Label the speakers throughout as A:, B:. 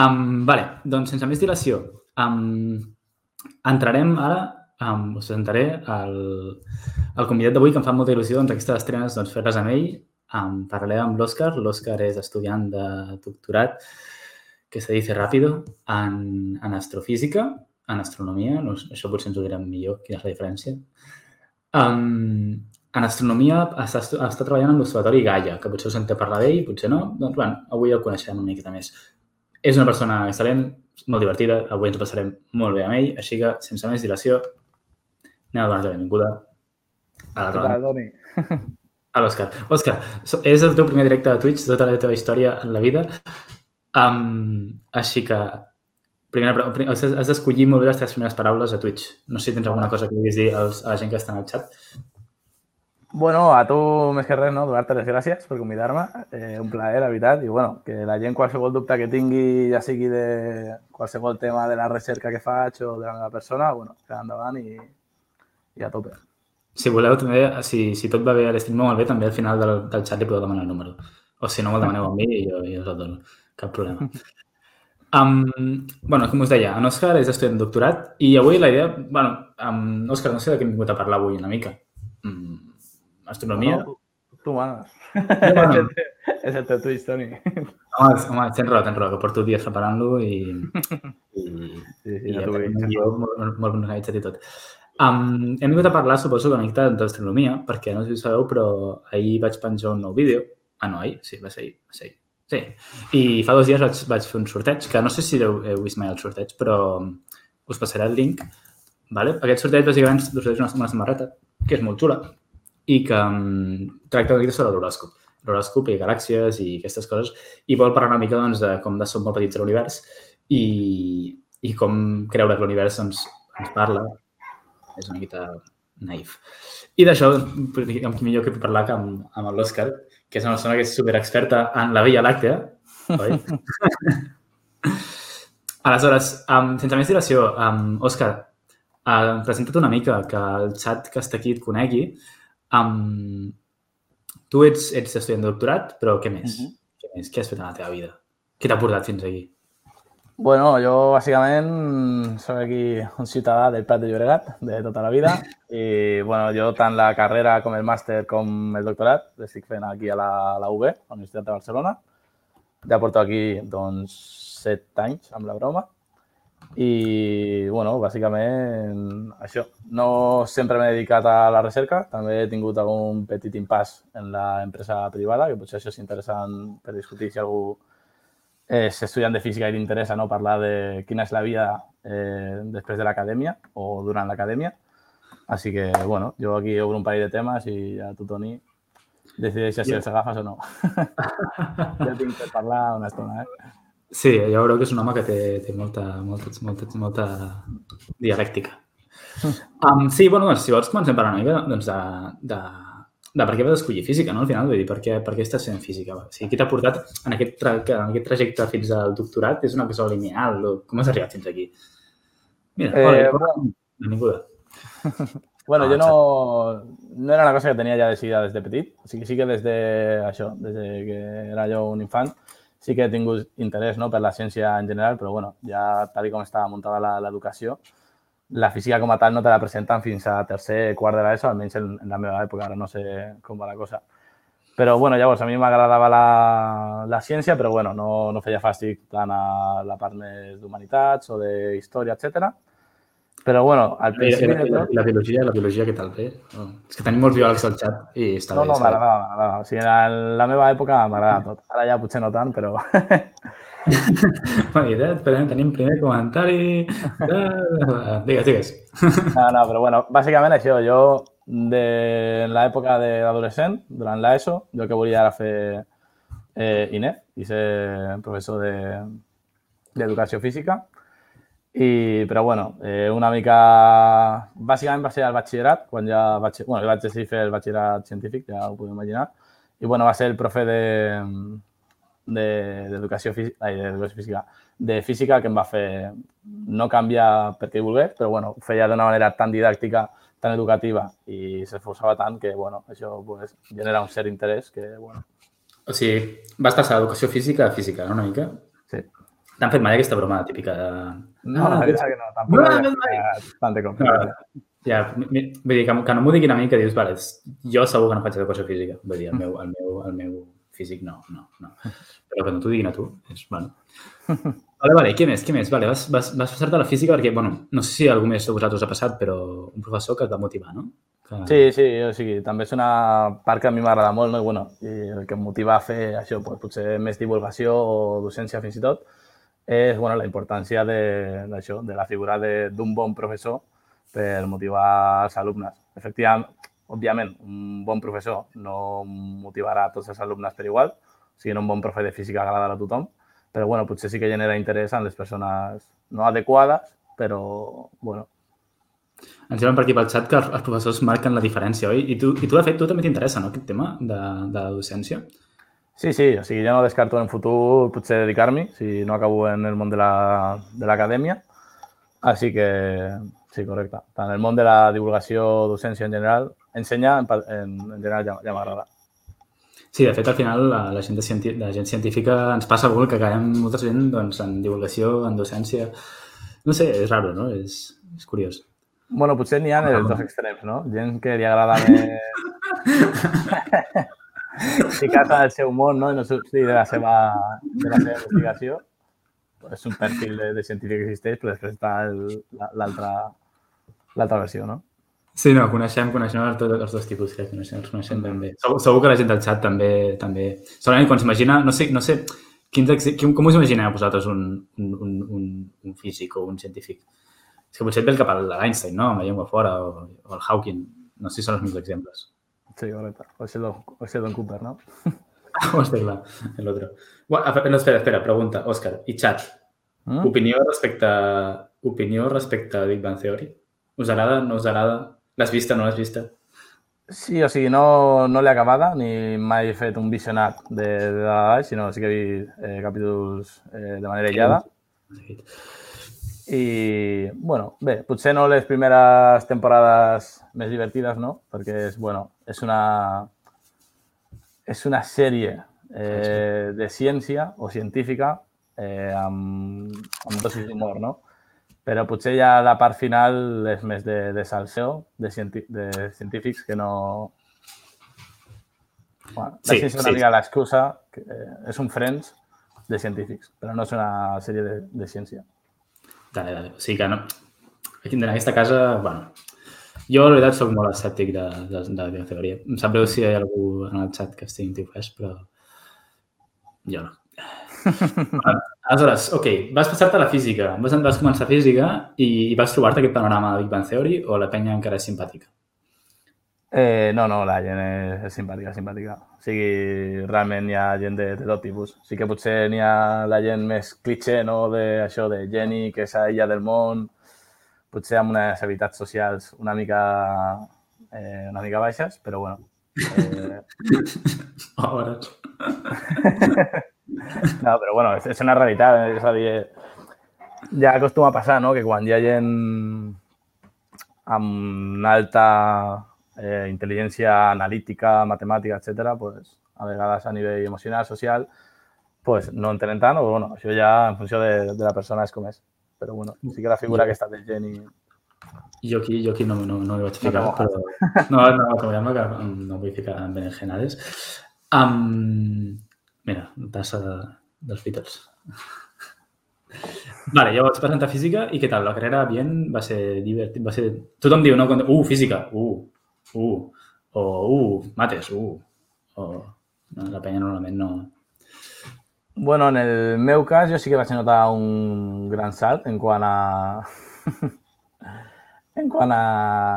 A: Um, vale, doncs sense més dilació, um, entrarem ara, um, us presentaré el, el convidat d'avui que em fa molta il·lusió doncs, aquestes estrenes doncs, fer-les amb ell. Um, parlaré amb l'Òscar. L'Òscar és estudiant de doctorat que se dice ràpido en, en astrofísica, en astronomia, no, això potser ens ho direm millor, quina és la diferència. Um, en astronomia està, està treballant en l'Observatori Gaia, que potser us senté parlar d'ell, potser no. Doncs, bueno, avui el coneixem una miqueta més. És una persona excel·lent, molt divertida, avui ens passarem molt bé amb ell, així que, sense més dilació, anem a donar-te la benvinguda
B: a la Toni?
A: A l'Òscar. Òscar, és el teu primer directe de Twitch, tota la teva història en la vida. Um, així que, primera, has d'escollir molt bé les teves primeres paraules a Twitch. No sé si tens alguna cosa que vulguis dir als, a la gent que està en el xat.
B: Bueno, a tu més que res, no? donar-te les gràcies per convidar-me. Eh, un plaer, la veritat. I bueno, que la gent qualsevol dubte que tingui, ja sigui de qualsevol tema de la recerca que faig o de la meva persona, bueno, que endavant i, i a tope.
A: Si voleu, també, si, si tot va bé a l'estim molt bé, també al final del, del xat li podeu demanar el número. O si no, me'l demaneu a mi i jo, jo us el dono. Cap problema. Um, bueno, com us deia, en Òscar és estudiant de doctorat i avui la idea... bueno, um, Òscar, no sé de què hem vingut a parlar avui una mica. Astronomia? No,
B: tu manes. No, és el teu Twitch, Toni.
A: Home, home, tens raó, tens raó, que porto dies preparant-lo i, i,
B: sí, sí,
A: i ja tenim un guió molt, molt organitzat i tot. Um, hem vingut a parlar, suposo, una mica d'astronomia, perquè no sé si sabeu, però ahir vaig penjar un nou vídeo. Ah, no, ahir? Sí, va ser ahir. Va ser ahir. Sí. I fa dos dies vaig, vaig fer un sorteig, que no sé si heu, heu vist mai el sorteig, però us passaré el link. Vale? Aquest sorteig, bàsicament, sorteig una, una samarreta, que és molt xula, i que um, tracta una mica sobre l'horòscop. L'horòscop i galàxies i aquestes coses. I vol parlar una mica doncs, de com de som molt petits a l'univers i, i com creure que l'univers doncs, ens parla. És una mica naïf. I d'això, amb qui millor que parlar que amb, amb l'Òscar, que és una persona que és superexperta en la Via Làctea, oi? Aleshores, um, sense més dilació, um, Òscar, uh, presenta't una mica, que el xat que està aquí et conegui Um, tu ets, ets estudiant de doctorat, però què més? Uh -huh. Què més? Què has fet en la teva vida? Què t'ha portat fins aquí?
B: Bueno, jo bàsicament soc aquí un ciutadà del Prat de Llobregat de tota la vida i bueno, jo tant la carrera com el màster com el doctorat l'estic fent aquí a la, a la UB, a la Universitat de Barcelona. Ja porto aquí doncs set anys amb la broma i, bueno, bàsicament això. No sempre m'he dedicat a la recerca, també he tingut algun petit impàs en l'empresa privada, que potser això és interessant per discutir si algú és estudiant de física i li interessa no, parlar de quina és la vida eh, després de l'acadèmia o durant l'acadèmia. Així que, bueno, jo aquí obro un parell de temes i ja tu, Toni, decideixes si els agafes o no. ja tinc per parlar una estona, eh?
A: Sí, ja veureu que és un home que té, té molta, molta, molta, molta dialèctica. Um, sí, bueno, doncs, si vols comencem per una mica doncs, de, de, de per què vas escollir física, no? Al final, vull dir, per què, per què estàs fent física? O sigui, qui t'ha portat en aquest, tra en aquest trajecte fins al doctorat? És una cosa lineal? O com has arribat fins aquí? Mira, eh, hola, benvinguda.
B: Bueno, ah, jo no, no era una cosa que tenia ja decidida des de petit. O sigui, sí que des de això, des de que era jo un infant, sí que tingut interès no, per la ciència en general, però bueno, ja tal com estava muntada l'educació, la física com a tal no te la presenten fins a tercer, quart de l'ESO, almenys en, en la meva època, ara no sé com va la cosa. Però bueno, llavors a mi m'agradava la, la ciència, però bueno, no, no feia fàstic tant a la part més d'humanitats o de història, etcètera. Però, bueno, al principi...
A: La, la, la, biologia, què tal. És que tenim molts biòlegs al xat i està
B: no,
A: bé.
B: No, no, m'agradava, m'agradava. O sigui, en la meva època m'agradava tot. Ara ja potser no tant, però...
A: bueno, tenim primer comentari... digues, digues.
B: no, no, però bueno, bàsicament això, jo de l'època d'adolescent, durant l'ESO, jo que volia era fer eh, INEF i ser professor d'educació de, física i, però, bueno, eh, una mica... Bàsicament va ser el batxillerat, quan ja vaig, bueno, vaig decidir fer el batxillerat científic, ja ho podeu imaginar. I, bueno, va ser el profe de d'educació de, física, d'educació física, de física que em va fer no canviar perquè volgués, però bueno, ho feia d'una manera tan didàctica, tan educativa i s'esforçava tant que bueno, això pues, genera un cert interès que, bueno.
A: O sigui, vas passar d'educació física a física, no? Una mica?
B: Sí.
A: T'han fet mai aquesta broma típica de...
B: No, la veritat que no, tampoc
A: No,
B: no,
A: no,
B: no,
A: no.
B: tant de cop.
A: No, ja, mi- vull dir, que, que no m'ho diguin a mi, que dius, vale, jo segur que no faig educació física. Vull dir, el meu, el meu, el meu físic no, no, no. Però que no t'ho diguin a tu, és, bueno. Vale, vale, què més, què més? Vale, vas, vas, vas passar-te a la física perquè, bueno, no sé si algú més de vosaltres ha passat, però un professor que et va motivar, no? Que...
B: Sí, sí, o sigui, també és una part que a mi m'agrada molt, no? I, bueno, i el que em motiva a fer això, doncs, potser més divulgació o docència fins i tot, és bueno, la importància de- d'això, de, la figura de- d'un bon professor per motivar els alumnes. Efectivament, òbviament, un bon professor no motivarà tots els alumnes per igual, o sigui, un bon profe de física agradarà a tothom, però bueno, potser sí que genera interès en les persones no adequades, però bueno,
A: Ens diuen per aquí pel xat que els professors marquen la diferència, oi? I tu, i tu de fet, tu també t'interessa, no, aquest tema de, de la docència?
B: Sí, sí, o sigui, jo no descarto en futur potser dedicar-m'hi, si no acabo en el món de la- de l'acadèmia. Així que, sí, correcte. Tant el món de la divulgació, docència en general, ensenyar en, en, en general ja, ja m'agrada.
A: Sí, de fet, al final, la, la, gent de la gent científica ens passa molt que acabem molta gent doncs, en divulgació, en docència... No sé, és raro, no? És, és curiós.
B: Bueno, potser n'hi ha els dos extrems, no? Gent que li agrada més ficar-se al seu món, no? Sortir de la seva, de la seva investigació. És un perfil de, de científic que existeix, però després està l'altra versió, no?
A: Sí, no, coneixem, coneixem dos- els dos tipus, crec coneixem, els coneixem ben bé. Segur, segur que la gent del xat també... també... Segurament quan s'imagina, no sé, no sé quins, quin, com us imagineu vosaltres un, un, un, un físic o un científic? És que potser et ve el cap a l'Einstein, no? Amb la llengua fora, o, o el Hawking. No sé si són els meus exemples.
B: Sí, correcte. O Sheldon, o Sheldon Cooper, ¿no?
A: Clar, el otro. Bueno, a- no, espera, espera, pregunta, Òscar, i xat,
B: Mm?
A: opinió respecte, opinió respecte a Big Bang Theory? Us agrada, no us agrada? L'has vista, no l'has vista?
B: Sí, o sigui, no, no l'he acabada ni mai he fet un visionat de, de dalt a sinó sí que he vist eh, capítols eh, de manera aïllada. I, bueno, bé, potser no les primeres temporades més divertides, no? Perquè és, bueno, és una, és una sèrie eh, de ciència o científica eh, amb, amb dosis d'humor, no? Però potser ja la part final és més de, de salseo, de, cienti de científics que no... Bueno,
A: Sí,
B: és una
A: sí.
B: mica l'excusa, que eh, és un Friends de científics, però no és una sèrie de, de ciència.
A: Dale, dale. O sigui que no... Aquí en aquesta casa, bueno, jo la veritat soc molt escèptic de, de, de la meva teoria. Em sap greu si hi ha algú en el xat que estigui antifès, però jo no. Aleshores, ok, vas passar-te a la física, vas, vas començar física i, i vas trobar-te aquest panorama de Big Bang Theory o la penya encara és simpàtica?
B: Eh, no, no, la gent és, és simpàtica, simpàtica. O sigui, realment hi ha gent de, de tot tipus. Sí que potser n'hi ha la gent més cliché, no?, de això de Jenny, que és a illa del món, potser amb unes habilitats socials una mica, eh, una mica baixes, però bueno. Eh, no, però bueno, és, és una realitat, eh? és a dir, ja acostuma a passar, no?, que quan hi ha gent amb una alta eh, intel·ligència analítica, matemàtica, etc., pues, a vegades a nivell emocional, social, pues, no en tenen tant, o bueno, això ja en funció de, de la persona és com és. Però bueno, sí que la figura aquesta de Jenny...
A: Jo aquí, jo aquí no, no, no m'hi vaig ficar,
B: No te
A: però... No, no, que no vull ficar en berenjenales. Um, mira, tassa de, dels Beatles. Vale, llavors presentar física i què tal? La carrera bien, va ser divertit, va ser... Tothom diu, no? Uh, física, uh, uh, o uh, mates, uh, o... No, la penya normalment no...
B: Bueno, en el meu cas jo sí que vaig notar un gran salt en quant a... en quant a,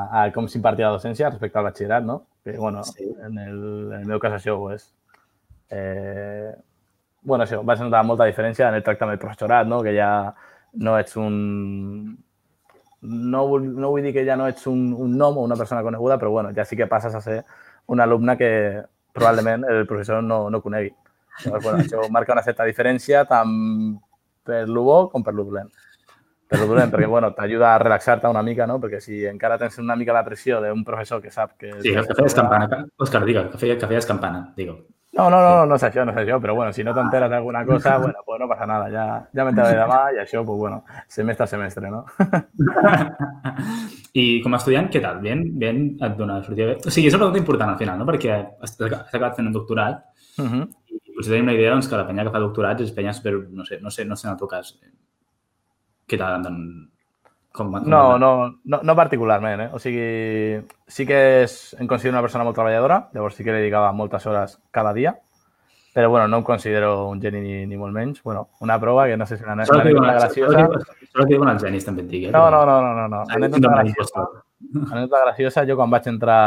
B: a com s'impartia la docència respecte al batxillerat, no? Que, bueno,
A: Sí.
B: en, el, en el meu cas això ho és. Eh, bueno, això, vaig notar molta diferència en el tractament del professorat, no? Que ja no ets un... No vull, no vull dir que ja no ets un, un nom o una persona coneguda, però bueno, ja sí que passes a ser un alumne que probablement el professor no, no conegui. Llavors, bueno, això marca una certa diferència tant per lo bo com per lo dolent. Per lo dolent, perquè bueno, t'ajuda a relaxar-te una mica, no? Perquè si encara tens una mica la pressió d'un professor que sap que...
A: Sí, que feies campana. Òscar, digue, que, feia, que feies campana, digue.
B: No, no, no, no és això, no és això, però bueno, si no t'enteres d'alguna cosa, bueno, pues no passa nada, ja, ja m'entraré demà i això, pues bueno, semestre a semestre, no?
A: I com a estudiant, què tal? Bien, bien, et dona sortida bé? O sigui, és una pregunta important al final, no? Perquè has has acabat fent un doctorat
B: Uh -huh.
A: Potser tenim la idea doncs, que la penya que fa doctorats és penya super, no sé, no sé, no sé en el teu cas. Què tal? doncs, Com, com
B: No, no, no, no particularment, eh? O sigui, sí que és, em considero una persona molt treballadora, llavors sí que li dedicava moltes hores cada dia, però bueno, no em considero un geni ni, ni molt menys. Bueno, una prova que no sé si una, anècdota graciosa...
A: solo que diuen els genis, també et dic. Eh?
B: No, no, no, no, no. no. Anècdota graciosa. Anècdota graciosa, jo quan vaig entrar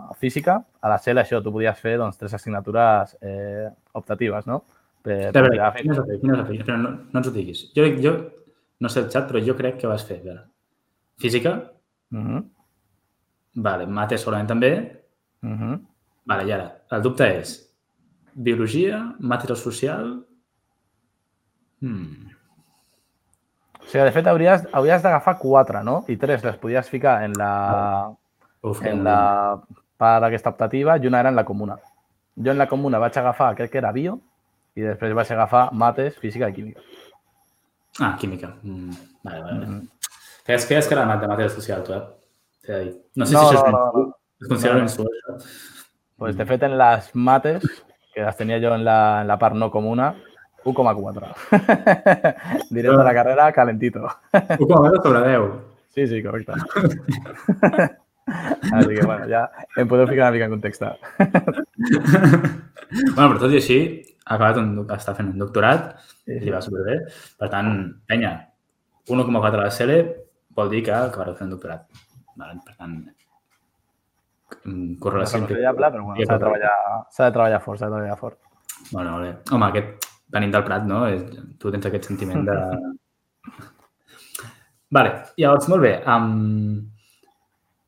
B: a física, a la CEL això, tu podies fer doncs, tres assignatures eh, optatives, no? Per,
A: A veure? Quina és la feina? Però no, no ens ho diguis. Jo, jo no sé el xat, però jo crec que vas fer. Veure, física,
B: Mhm,
A: vale, mates segurament també,
B: mhm.
A: vale, i ara, el dubte és biologia, material social... Hmm.
B: O sigui, de fet, hauries, hauries d'agafar quatre, no? I tres les podies ficar en la,
A: Uf,
B: en la part aquesta optativa i una era en la comuna. Jo en la comuna vaig agafar, crec que era bio, i després vaig agafar mates, física i química.
A: Ah, química. Mm. Vale, vale.
B: Mhm.
A: Feies, feies que era mat de material social, tu, eh? No sé
B: No,
A: si això
B: no, no.
A: Es considera
B: No, no.
A: això.
B: Pues de fet, en les mates, que les tenia jo en la, en la part no comuna, 1,4. Directe de la carrera, calentito.
A: 1,9 sobre 10.
B: Sí, sí, correcte. Així que, bueno, ja em podeu ficar una mica en context.
A: bueno, però tot i així, ha acabat un, està fent un doctorat
B: Sí,
A: i li va superbé. Per tant, penya, 1,4 a la CL vol dir que acabarà fent un doctorat. Vale? Per tant, correlació...
B: Reconsellable, però bueno, s'ha de, treballar, s'ha de treballar fort, s'ha de treballar fort.
A: Bueno, bé. Home, aquest, venint del Prat, no? Tu tens aquest sentiment de... vale, llavors, molt bé. Um,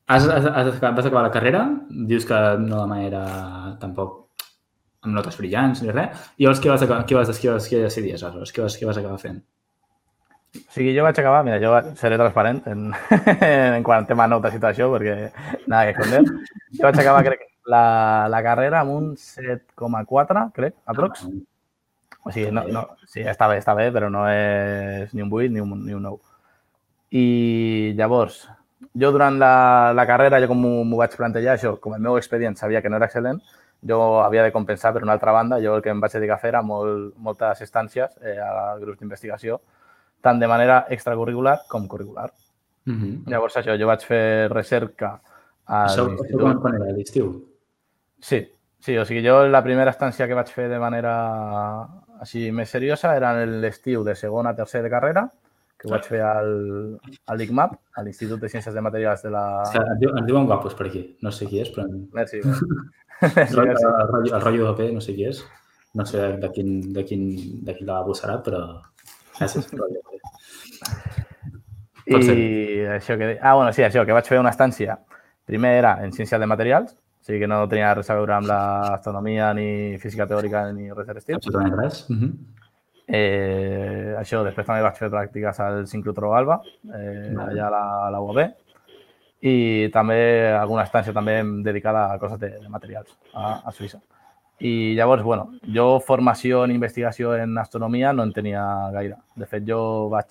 A: has, has, has, vas acabar la carrera, dius que no de manera tampoc amb notes brillants ni res, i llavors què vas, acabar, què vas, què vas, què decidies, aleshores? Què vas, què vas acabar fent?
B: O sigui, jo vaig acabar, mira, jo seré transparent en, en quant tema notes i tot això, perquè nada que esconder. Jo vaig acabar, crec, la, la carrera amb un 7,4, crec, aprox. O sigui, no, no, sí, està bé, està bé, però no és ni un 8 ni un, ni un 9. I llavors, jo durant la, la carrera, jo com m'ho vaig plantejar, això, com el meu expedient sabia que no era excel·lent, jo havia de compensar per una altra banda, jo el que em vaig dedicar a fer era molt, moltes estàncies eh, a grups d'investigació, tant de manera extracurricular com curricular.
A: Mm -hmm.
B: Llavors, això, jo vaig fer recerca a l'Institut
A: quan, era? L'estiu?
B: Sí, sí, o sigui, jo la primera estància que vaig fer de manera així més seriosa era l'estiu de segona a tercer de carrera, que ho vaig fer al, a l'ICMAP, a l'Institut de Ciències de Materials de la...
A: Et diuen guapos per aquí. No sé qui és, però...
B: Merci. Merci,
A: el, el, rotllo- el rotllo de P, no sé qui és. No sé de quin, de quin, de quin lavabo serà, però... Gràcies. de.
B: I això que... Ah, bueno, sí, això, que vaig fer una estància. Primer era en ciències de materials, o sigui que no tenia res a veure amb l'astronomia, ni física teòrica, ni res de l'estil.
A: Absolutament res. Mm -hmm.
B: Eh, això, després també vaig fer pràctiques al Sincrotró Alba, eh,
A: Vale.
B: allà a la, a la UAB, i també alguna estància també dedicada a coses de, de materials a, a Suïssa. I llavors, bueno, jo formació en investigació en astronomia no en tenia gaire. De fet, jo vaig...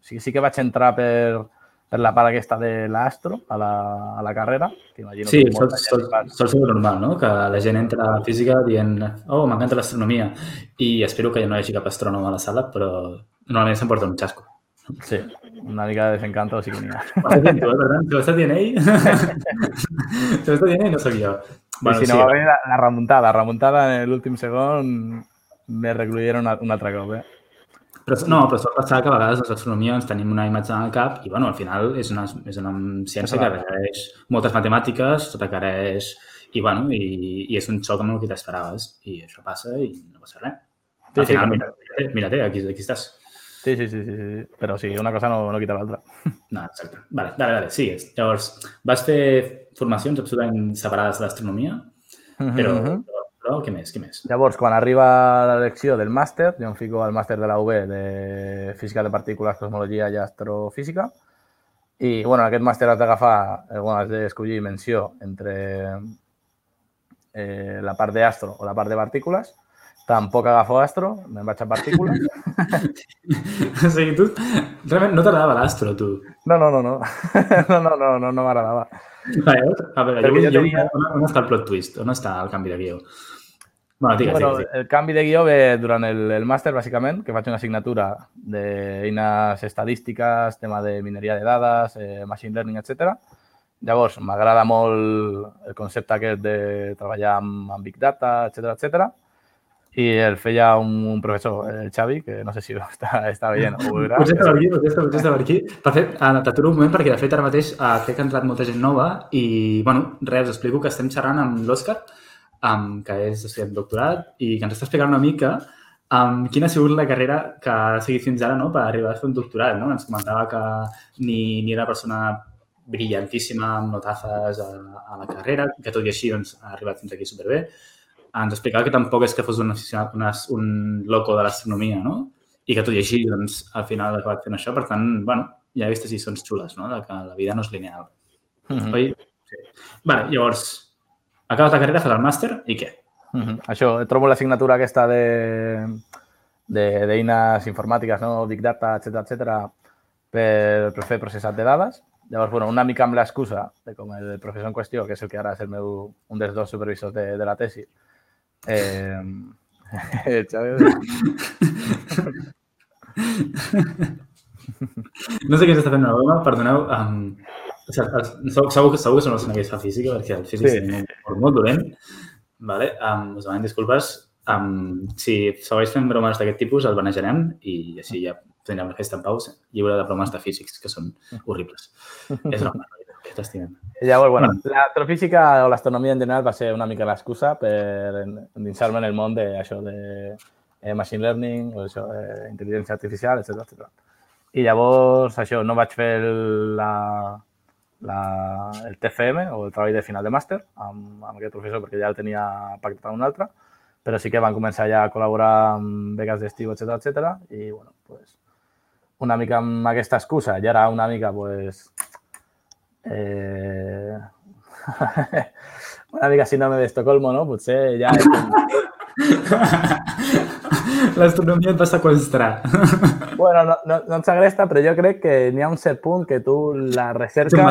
B: Sí, sí que vaig entrar per, per la part aquesta de l'astro a, la, a la carrera, que imagino
A: Sí,
B: que
A: sol, sol, sol ser normal, no? Que la gent entra a física dient oh, m'encanta l'astronomia i espero que no hi hagi cap astrònom a la sala, però normalment s'emporta un xasco.
B: Sí, una mica de desencanto sí que n'hi ha.
A: Ho estàs dient tu, eh, per tant? Estàs dient ell, estàs dient ell, no sóc jo.
B: Bueno, si no va venir la, la remuntada, remuntada en l'últim segon me recluyeron un altre cop, eh?
A: Però, no, però sol passar que a vegades les astronomia ens tenim una imatge en el cap i, bueno, al final és una, és una ciència que requereix moltes matemàtiques, tot requereix... I, bueno, i, i és un xoc amb el que t'esperaves. I això passa i no passa res.
B: Sí,
A: Al
B: sí,
A: final,
B: correcte.
A: mira, mira, aquí, aquí estàs.
B: Sí, sí, sí, sí, sí. Però sí, una cosa no, no quita l'altra.
A: No, exacte. Vale, vale, vale, sigues. Llavors, vas fer formacions absolutament separades de l'astronomia, però,
B: Mhm.
A: però, però, què més, què més?
B: Llavors, quan arriba l'elecció del màster, jo em fico al màster de la UB de Física de Partícules, Cosmologia i Astrofísica. I, bueno, en aquest màster has d'agafar, eh, bueno, has d'escollir menció entre eh, la part d'astro o la part de partícules. Tampoc agafo astro, me'n vaig a partícules.
A: o sigui, tu realment no t'agradava l'astro, tu.
B: No, no, no, no. No, no, no, no, no m'agradava.
A: A veure, jo, jo, jo tenia... on està el plot twist? On està el canvi de guió?
B: Bueno, digues, bueno, digues, digues. El canvi de guió ve durant el, el màster, bàsicament, que faig una assignatura d'eines estadístiques, tema de mineria de dades, eh, machine learning, etc. Llavors, m'agrada molt el concepte aquest de treballar amb, amb Big Data, etc etc. I el feia un, un professor, el Xavi, que no sé si està, està veient o
A: veurà. Potser per aquí, potser per aquí. Per fet, t'aturo un moment perquè, de fet, ara mateix uh, crec que ha entrat molta gent nova i, bueno, res, us explico que estem xerrant amb l'Òscar, um, que és estudiant doctorat i que ens està explicant una mica um, quina ha sigut la carrera que ha seguit fins ara no? per arribar a fer un doctorat. No? Ens comentava que ni, ni era persona brillantíssima amb notazes a, a la carrera, que tot i així doncs, ha arribat fins aquí superbé. Ens explicava que tampoc és que fos un, un, un loco de l'astronomia, no? I que tot i així, doncs, al final ha acabat fent això. Per tant, bueno, ja he vist lliçons xules, no? De que la vida no és lineal. Mm -hmm. Oi? Sí. Vale, llavors, acabes la carrera, fas el màster i què?
B: Uh -huh. Això, trobo l'assignatura aquesta de d'eines informàtiques, no? Big Data, etc etc per, per fer processat de dades. Llavors, bueno, una mica amb l'excusa de com el professor en qüestió, que és el que ara és el meu, un dels dos supervisors de, de la tesi, eh,
A: no sé què s'està fent una broma, perdoneu. Um, segur, segur, segur que són els que fa física, perquè el físic sí. és molt, molt dolent. Vale? Um, us demanem disculpes. Um, si segueix fent bromes d'aquest tipus, el banejarem i així ja tindrem la festa en pau lliure de bromes de físics, que són horribles. és una que t'estimem.
B: Llavors, bueno, bueno. l'astrofísica o l'astronomia en general va ser una mica l'excusa per endinsar-me en el món d'això de, de eh, machine learning o això, eh, intel·ligència artificial, etc etc. I llavors, això, no vaig fer la, la, el TFM o el treball de final de màster amb, amb aquest professor perquè ja el tenia pactat amb un altre, però sí que van començar ja a col·laborar amb beques d'estiu, etc etc. i bueno, pues, una mica amb aquesta excusa i ara una mica pues, eh, una mica síndrome d'Estocolmo, no? Potser ja...
A: L'astronomia et va sequestrar.
B: Bueno, no, no, no et segresta, però jo crec que n'hi ha un cert punt que tu la recerca,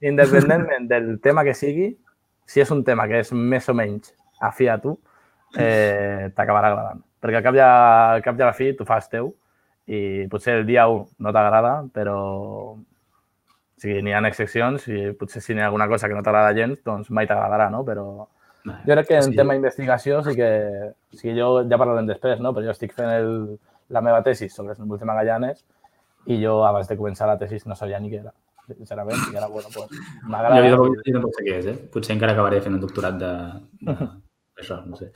B: independentment del tema que sigui, si és un tema que és més o menys afí a tu, eh, t'acabarà agradant. Perquè al cap, de, al cap de la fi tu fas teu i potser el dia 1 no t'agrada, però o sigui, n'hi ha excepcions i potser si n'hi ha alguna cosa que no t'agrada gens, doncs mai t'agradarà, no? Però, jo crec que en sí. tema d'investigació sí que... O sigui, jo ja parlarem després, no? Però jo estic fent el, la meva tesi sobre els núvols de Magallanes i jo abans de començar la tesi no sabia ni què era, sincerament. I ara, bueno, pues,
A: m'agrada... Jo, jo, jo tampoc sé què és, eh? Potser encara acabaré fent un doctorat de, de, això, no sé.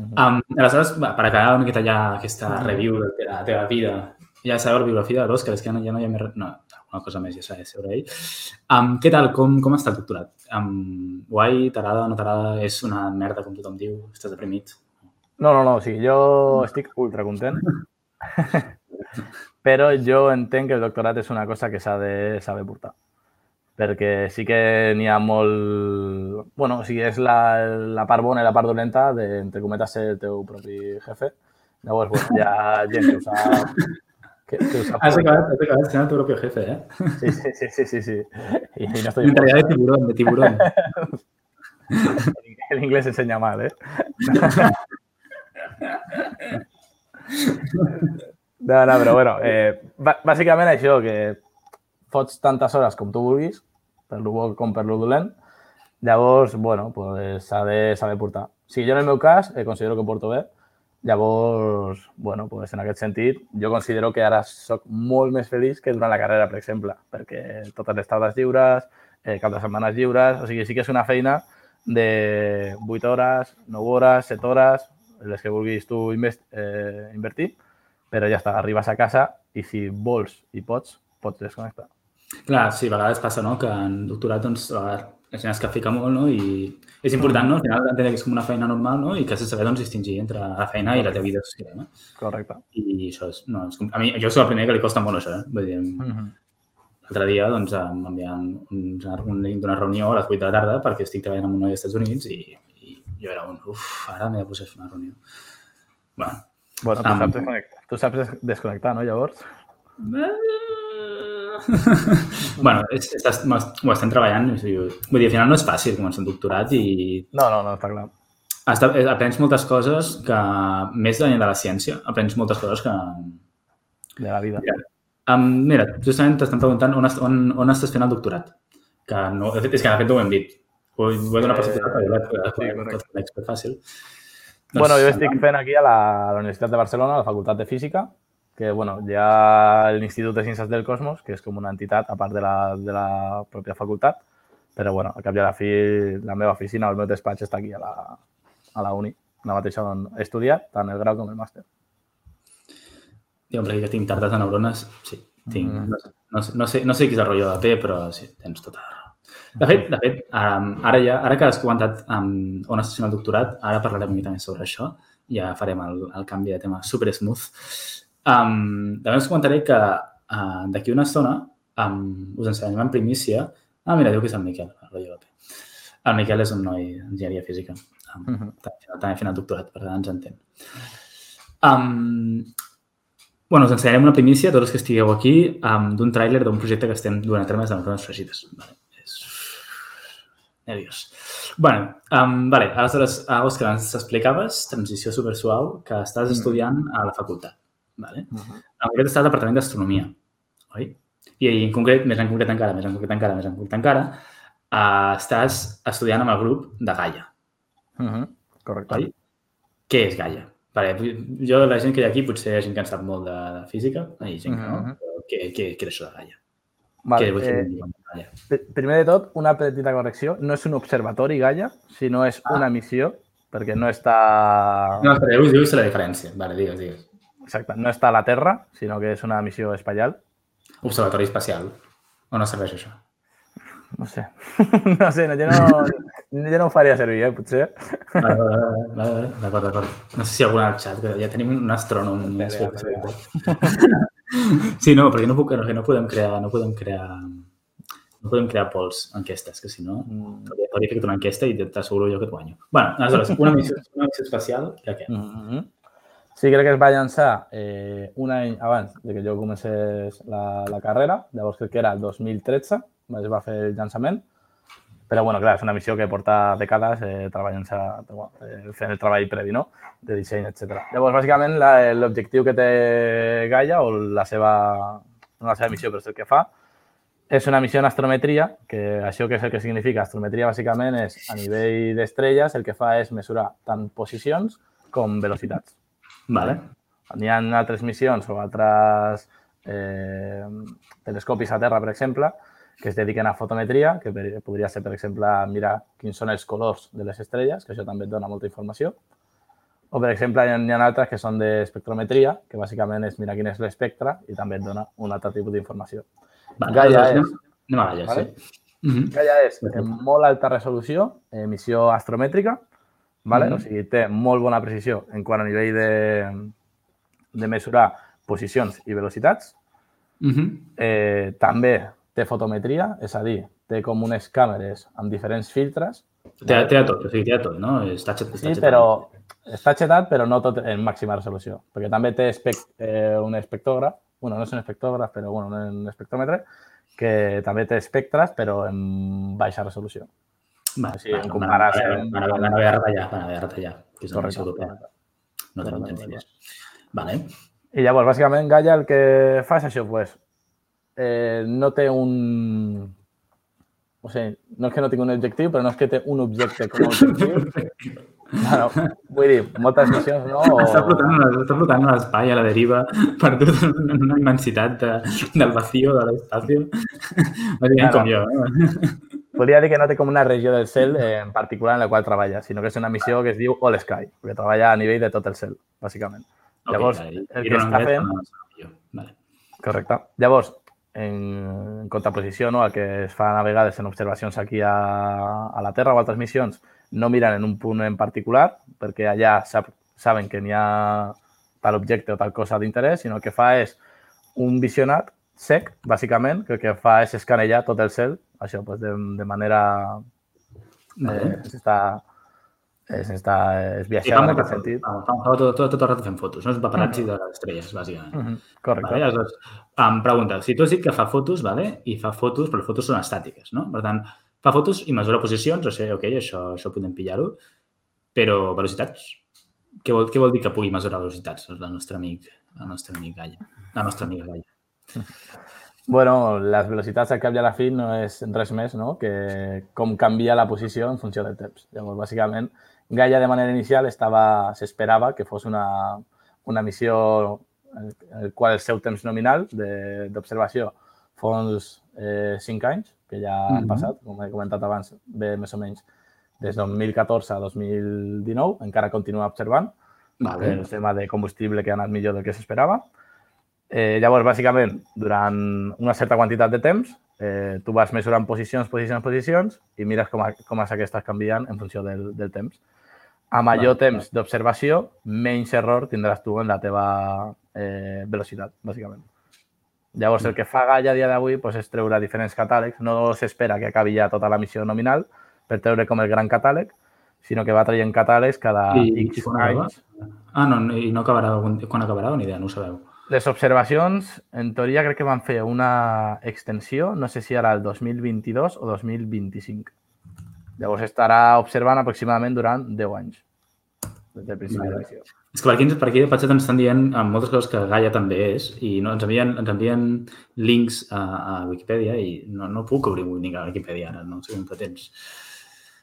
A: Um, aleshores, per acabar una miqueta ja aquesta review de la teva vida, ja sabeu la biografia de l'Òscar, és que ja no, ja no hi ha més... No, alguna cosa més ja s'ha de sobre ell. Um, què tal? Com, com està el doctorat? Um, guai? T'agrada? No t'agrada? És una merda, com tothom diu? Estàs deprimit?
B: No, no, no. O sigui, jo estic ultra content. Però jo entenc que el doctorat és una cosa que s'ha de saber portar. Perquè sí que n'hi ha molt... bueno, o sigui, és la, la part bona i la part dolenta de, cometes, ser el teu propi jefe. Llavors, bueno, hi ha gent que ho sap
A: que, que has, acabado, has acabado tu propio jefe, ¿eh?
B: Sí, sí, sí, sí, sí. sí.
A: Y, no estoy Mentalidad de tiburón, de tiburón.
B: El inglés enseña mal, ¿eh? No, no, però bueno, eh, bàsicament això, que fots tantes hores com tu vulguis, per lo bo com per lo dolent, llavors, bueno, pues de saber portar. O sigui, jo en el meu cas eh, considero que porto bé, Llavors, bueno, pues en aquest sentit, jo considero que ara sóc molt més feliç que durant la carrera, per exemple, perquè totes les taules lliures, eh, cap de setmanes lliures, o sigui, sí que és una feina de 8 hores, 9 hores, 7 hores, les que vulguis tu invest, eh, invertir, però ja està, arribes a casa i si vols i pots, pots desconnectar.
A: Clar, sí, a vegades passa, no?, que en doctorat, doncs, a vegades la gent es que fica molt, no?, i és important, no? Al final entendre que és com una feina normal, no? I que has de saber doncs, distingir entre la feina Correcte. i la teva vida social, no?
B: Correcte.
A: I això és... No, és, a mi, jo soc el primer que li costa molt això, eh? Vull dir, uh -huh. l'altre dia doncs, m'enviant un, un link d'una reunió a les 8 de la tarda perquè estic treballant amb un noi dels Estats Units i, i jo era un, uf, ara m'he de posar a fer una reunió. Bueno,
B: Bueno, tu
A: Am-
B: saps tu saps des- desconnectar, no, llavors?
A: Bueno, és, estàs, ho estem treballant. Vull dir, al final no és fàcil començar un doctorat i
B: No, no, no, està clar.
A: Està, eh, aprens moltes coses que, més de la ciència, aprens moltes coses que...
B: De la vida.
A: Um, mira, justament t'estan preguntant on, on, on estàs fent el doctorat. Que no, de fet, és que de fet ho hem dit. Ho, ho he donat per
B: Eh,
A: sentit,
B: correcte.
A: tot l'expert fàcil.
B: Bueno, jo estic fent aquí a la, a la Universitat de Barcelona, a la Facultat de Física, que bueno, hi ha l'Institut de Ciències del Cosmos, que és com una entitat a part de la, de la pròpia facultat, però bueno, al cap i a la fi la meva oficina, el meu despatx està aquí a la, a la uni, la mateixa on he estudiat, tant el grau com el màster.
A: Jo, hombre, que tinc tardes de neurones, sí. Tinc,
B: Mm.
A: no, sé- no, sé, no, sé, no sé qui és el rotllo de P, però sí, tens tota la raó. De fet, de fet um, ara, ja, ara que has comentat um, on estàs fent el doctorat, ara parlarem una mica més sobre això. Ja farem el, el canvi de tema super smooth. Um, també us comentaré que uh, d'aquí una estona um, us ensenyarem en primícia... Ah, mira, diu que és el Miquel, el. El Miquel és un noi d'enginyeria física. Um,
B: Mhm.
A: també, també fent el doctorat, per tant ens entén. Um, bueno, us ensenyarem una primícia, tots els que estigueu aquí, um, d'un tràiler d'un projecte que estem duent a terme de neurones fregides. Vale. És... Nerviós. bueno, um, vale. aleshores, uh, Òscar, ens explicaves, transició super suau, que estàs
B: Mm.
A: estudiant a la facultat. Vale?
B: Mhm.
A: En concret estàs al departament d'astronomia, oi? I en concret, més en concret encara, més en concret encara, més en concret encara, uh, estàs estudiant amb el grup de Gaia.
B: Mhm. Correcte.
A: Oi? Què és Gaia? Vale, jo, la gent que hi ha aquí, potser hi ha gent que en sap molt de, de física, hi ha gent que no.
B: Mhm.
A: Però què, què, què és això de Gaia?
B: Vale,
A: què vull
B: eh,
A: dir Gaia?
B: Pr- Primer de tot, una petita correcció. No és un observatori Gaia, sinó és una missió, perquè no està...
A: No, espera, jo us dic la diferència. Vale, digues, digues.
B: Exacte, no està a la Terra, sinó que és una missió espacial.
A: Observatori espacial. O no serveix això?
B: No sé. no sé, no, jo, no, jo no ho faria servir, eh, potser.
A: D'acord, d'acord. No sé si hi ha algú al xat, que ja tenim un astrònom. Que-
B: espera.
A: Sí, no, perquè no, puc, que no podem crear, no podem crear, no podem crear pols enquestes, que si no,
B: Mm.
A: podria fer una enquesta i t'asseguro jo que et guanyo. bueno, aleshores, una missió, una missió espacial, de què?
B: Mhm. Sí, crec que es va llançar eh, un any abans de que jo comencés la, la carrera, llavors crec que era el 2013, es va fer el llançament, però bueno, clar, és una missió que porta dècades eh, treballant-se, eh, fent el treball previ, no?, de disseny, etc. Llavors, bàsicament, l'objectiu que té Gaia, o la seva, no la seva missió, però és el que fa, és una missió en astrometria, que això que és el que significa astrometria, bàsicament, és a nivell d'estrelles, el que fa és mesurar tant posicions com velocitats.
A: Vale.
B: N'hi ha altres missions o altres eh, telescopis a terra, per exemple, que es dediquen a fotometria, que per- podria ser, per exemple, mirar quins són els colors de les estrelles, que això també et dona molta informació. O, per exemple, hi ha, altres que són d'espectrometria, que bàsicament és mirar quin és l'espectre i també et dona un altre tipus d'informació.
A: vale.
B: Gaia
A: aleshores,
B: és-
A: Anem, a Gaia,
B: Vale.
A: sí. Mhm.
B: Gaia és en molt alta resolució, emissió astromètrica, vale?
A: Mhm.
B: o sigui, té molt bona precisió en quant a nivell de, de mesurar posicions i velocitats.
A: Mhm.
B: Eh, també té fotometria, és a dir, té com unes càmeres amb diferents filtres.
A: Té, té de tot, o sigui, té de tot, no? Està, xet, està
B: Sí,
A: xetat.
B: però està xetat, però no tot en màxima resolució, perquè també té espec, eh, un espectrògraf, bueno, no és un espectrògraf, però bueno, un espectròmetre, que també té espectres, però en baixa resolució.
A: Vale,
B: Sí,
A: van-
B: comparació
A: Van,
B: amb-
A: van, van haver de retallar, van que
B: Correcte.
A: missió europea. No tenim diners. Vale.
B: I llavors, bàsicament, Gaia el que fa és això, pues, eh, no té un... O sigui, no és que no tingui un objectiu, però no és que té un objecte com a objectiu. Bueno, vull dir, moltes missions, no? O...
A: Està flotant, a- està flotant a l'espai, a la deriva, perdut en una immensitat de, del vacío, de l'espacio. Bàsicament
B: Claro.
A: com jo. No?
B: Podria dir que no té com una regió del cel eh, en particular en la qual treballa, sinó que és una missió que es diu All Sky, perquè treballa a nivell de tot el cel, bàsicament. Llavors,
A: Ok,
B: el que està fent-.
A: Vale.
B: Correcte. Llavors, en, en contraposició no, al que es fa a vegades en observacions aquí a, a la Terra o altres missions, no miren en un punt en particular, perquè allà sap, saben que n'hi ha tal objecte o tal cosa d'interès, sinó el que fa és un visionat sec, bàsicament, que el que fa és escanejar tot el cel, això pues, de, de manera... Eh, s'està està,
A: Sí,
B: viatjar en aquest sentit.
A: Fa, fa, fa tot, tot, tot el rato fent fotos, no? És paparazzi de les estrelles, bàsicament.
B: Mhm, Correcte.
A: Vale? Aleshores, em pregunta, si tu has dit que fa fotos, vale? i fa fotos, però les fotos són estàtiques, no? Per tant, fa fotos i mesura posicions, o sigui, ok, això, això podem pillar-ho, però velocitats? Què vol, què vol dir que pugui mesurar velocitats el nostre amic, el nostre amic Gaia? La nostra amiga Gaia.
B: Bueno, les velocitats al cap i a la fi no és res més no? que com canvia la posició en funció del temps. Llavors, bàsicament, Gaia de manera inicial estava s'esperava que fos una, una missió en el qual el seu temps nominal de- d'observació fos eh, 5 anys, que ja han
A: Mhm.
B: passat, com he comentat abans, bé més o menys des de 2014 a 2019, encara continua observant
A: Vale.
B: el tema de combustible que ha anat millor del que s'esperava. Eh, llavors, bàsicament, durant una certa quantitat de temps, eh, tu vas mesurant posicions, posicions, posicions i mires com, a, com és aquestes canvien en funció del, del temps. A major
A: Vale.
B: temps d'observació, menys error tindràs tu en la teva eh, velocitat, bàsicament. Llavors, el que fa Gaia a dia d'avui doncs, és treure diferents catàlegs. No s'espera que acabi ja tota la missió nominal per treure com el gran catàleg, sinó que va traient catàlegs cada
A: I, i
B: X
A: quan acaba?
B: anys.
A: Ah, no, i no acabarà, quan acabarà, ni idea, no ho sabeu.
B: Les observacions, en teoria, crec que van fer una extensió, no sé si ara el 2022 o 2025. Llavors estarà observant aproximadament durant 10 anys, des del principi de
A: Vale.
B: missió.
A: És que per aquí, per aquí de Patxet ens estan dient amb moltes coses que Gaia també és i no, ens, envien, ens envien links a, a Wikipedia i no, no puc obrir un link a Wikipedia ara, no sé com pretens.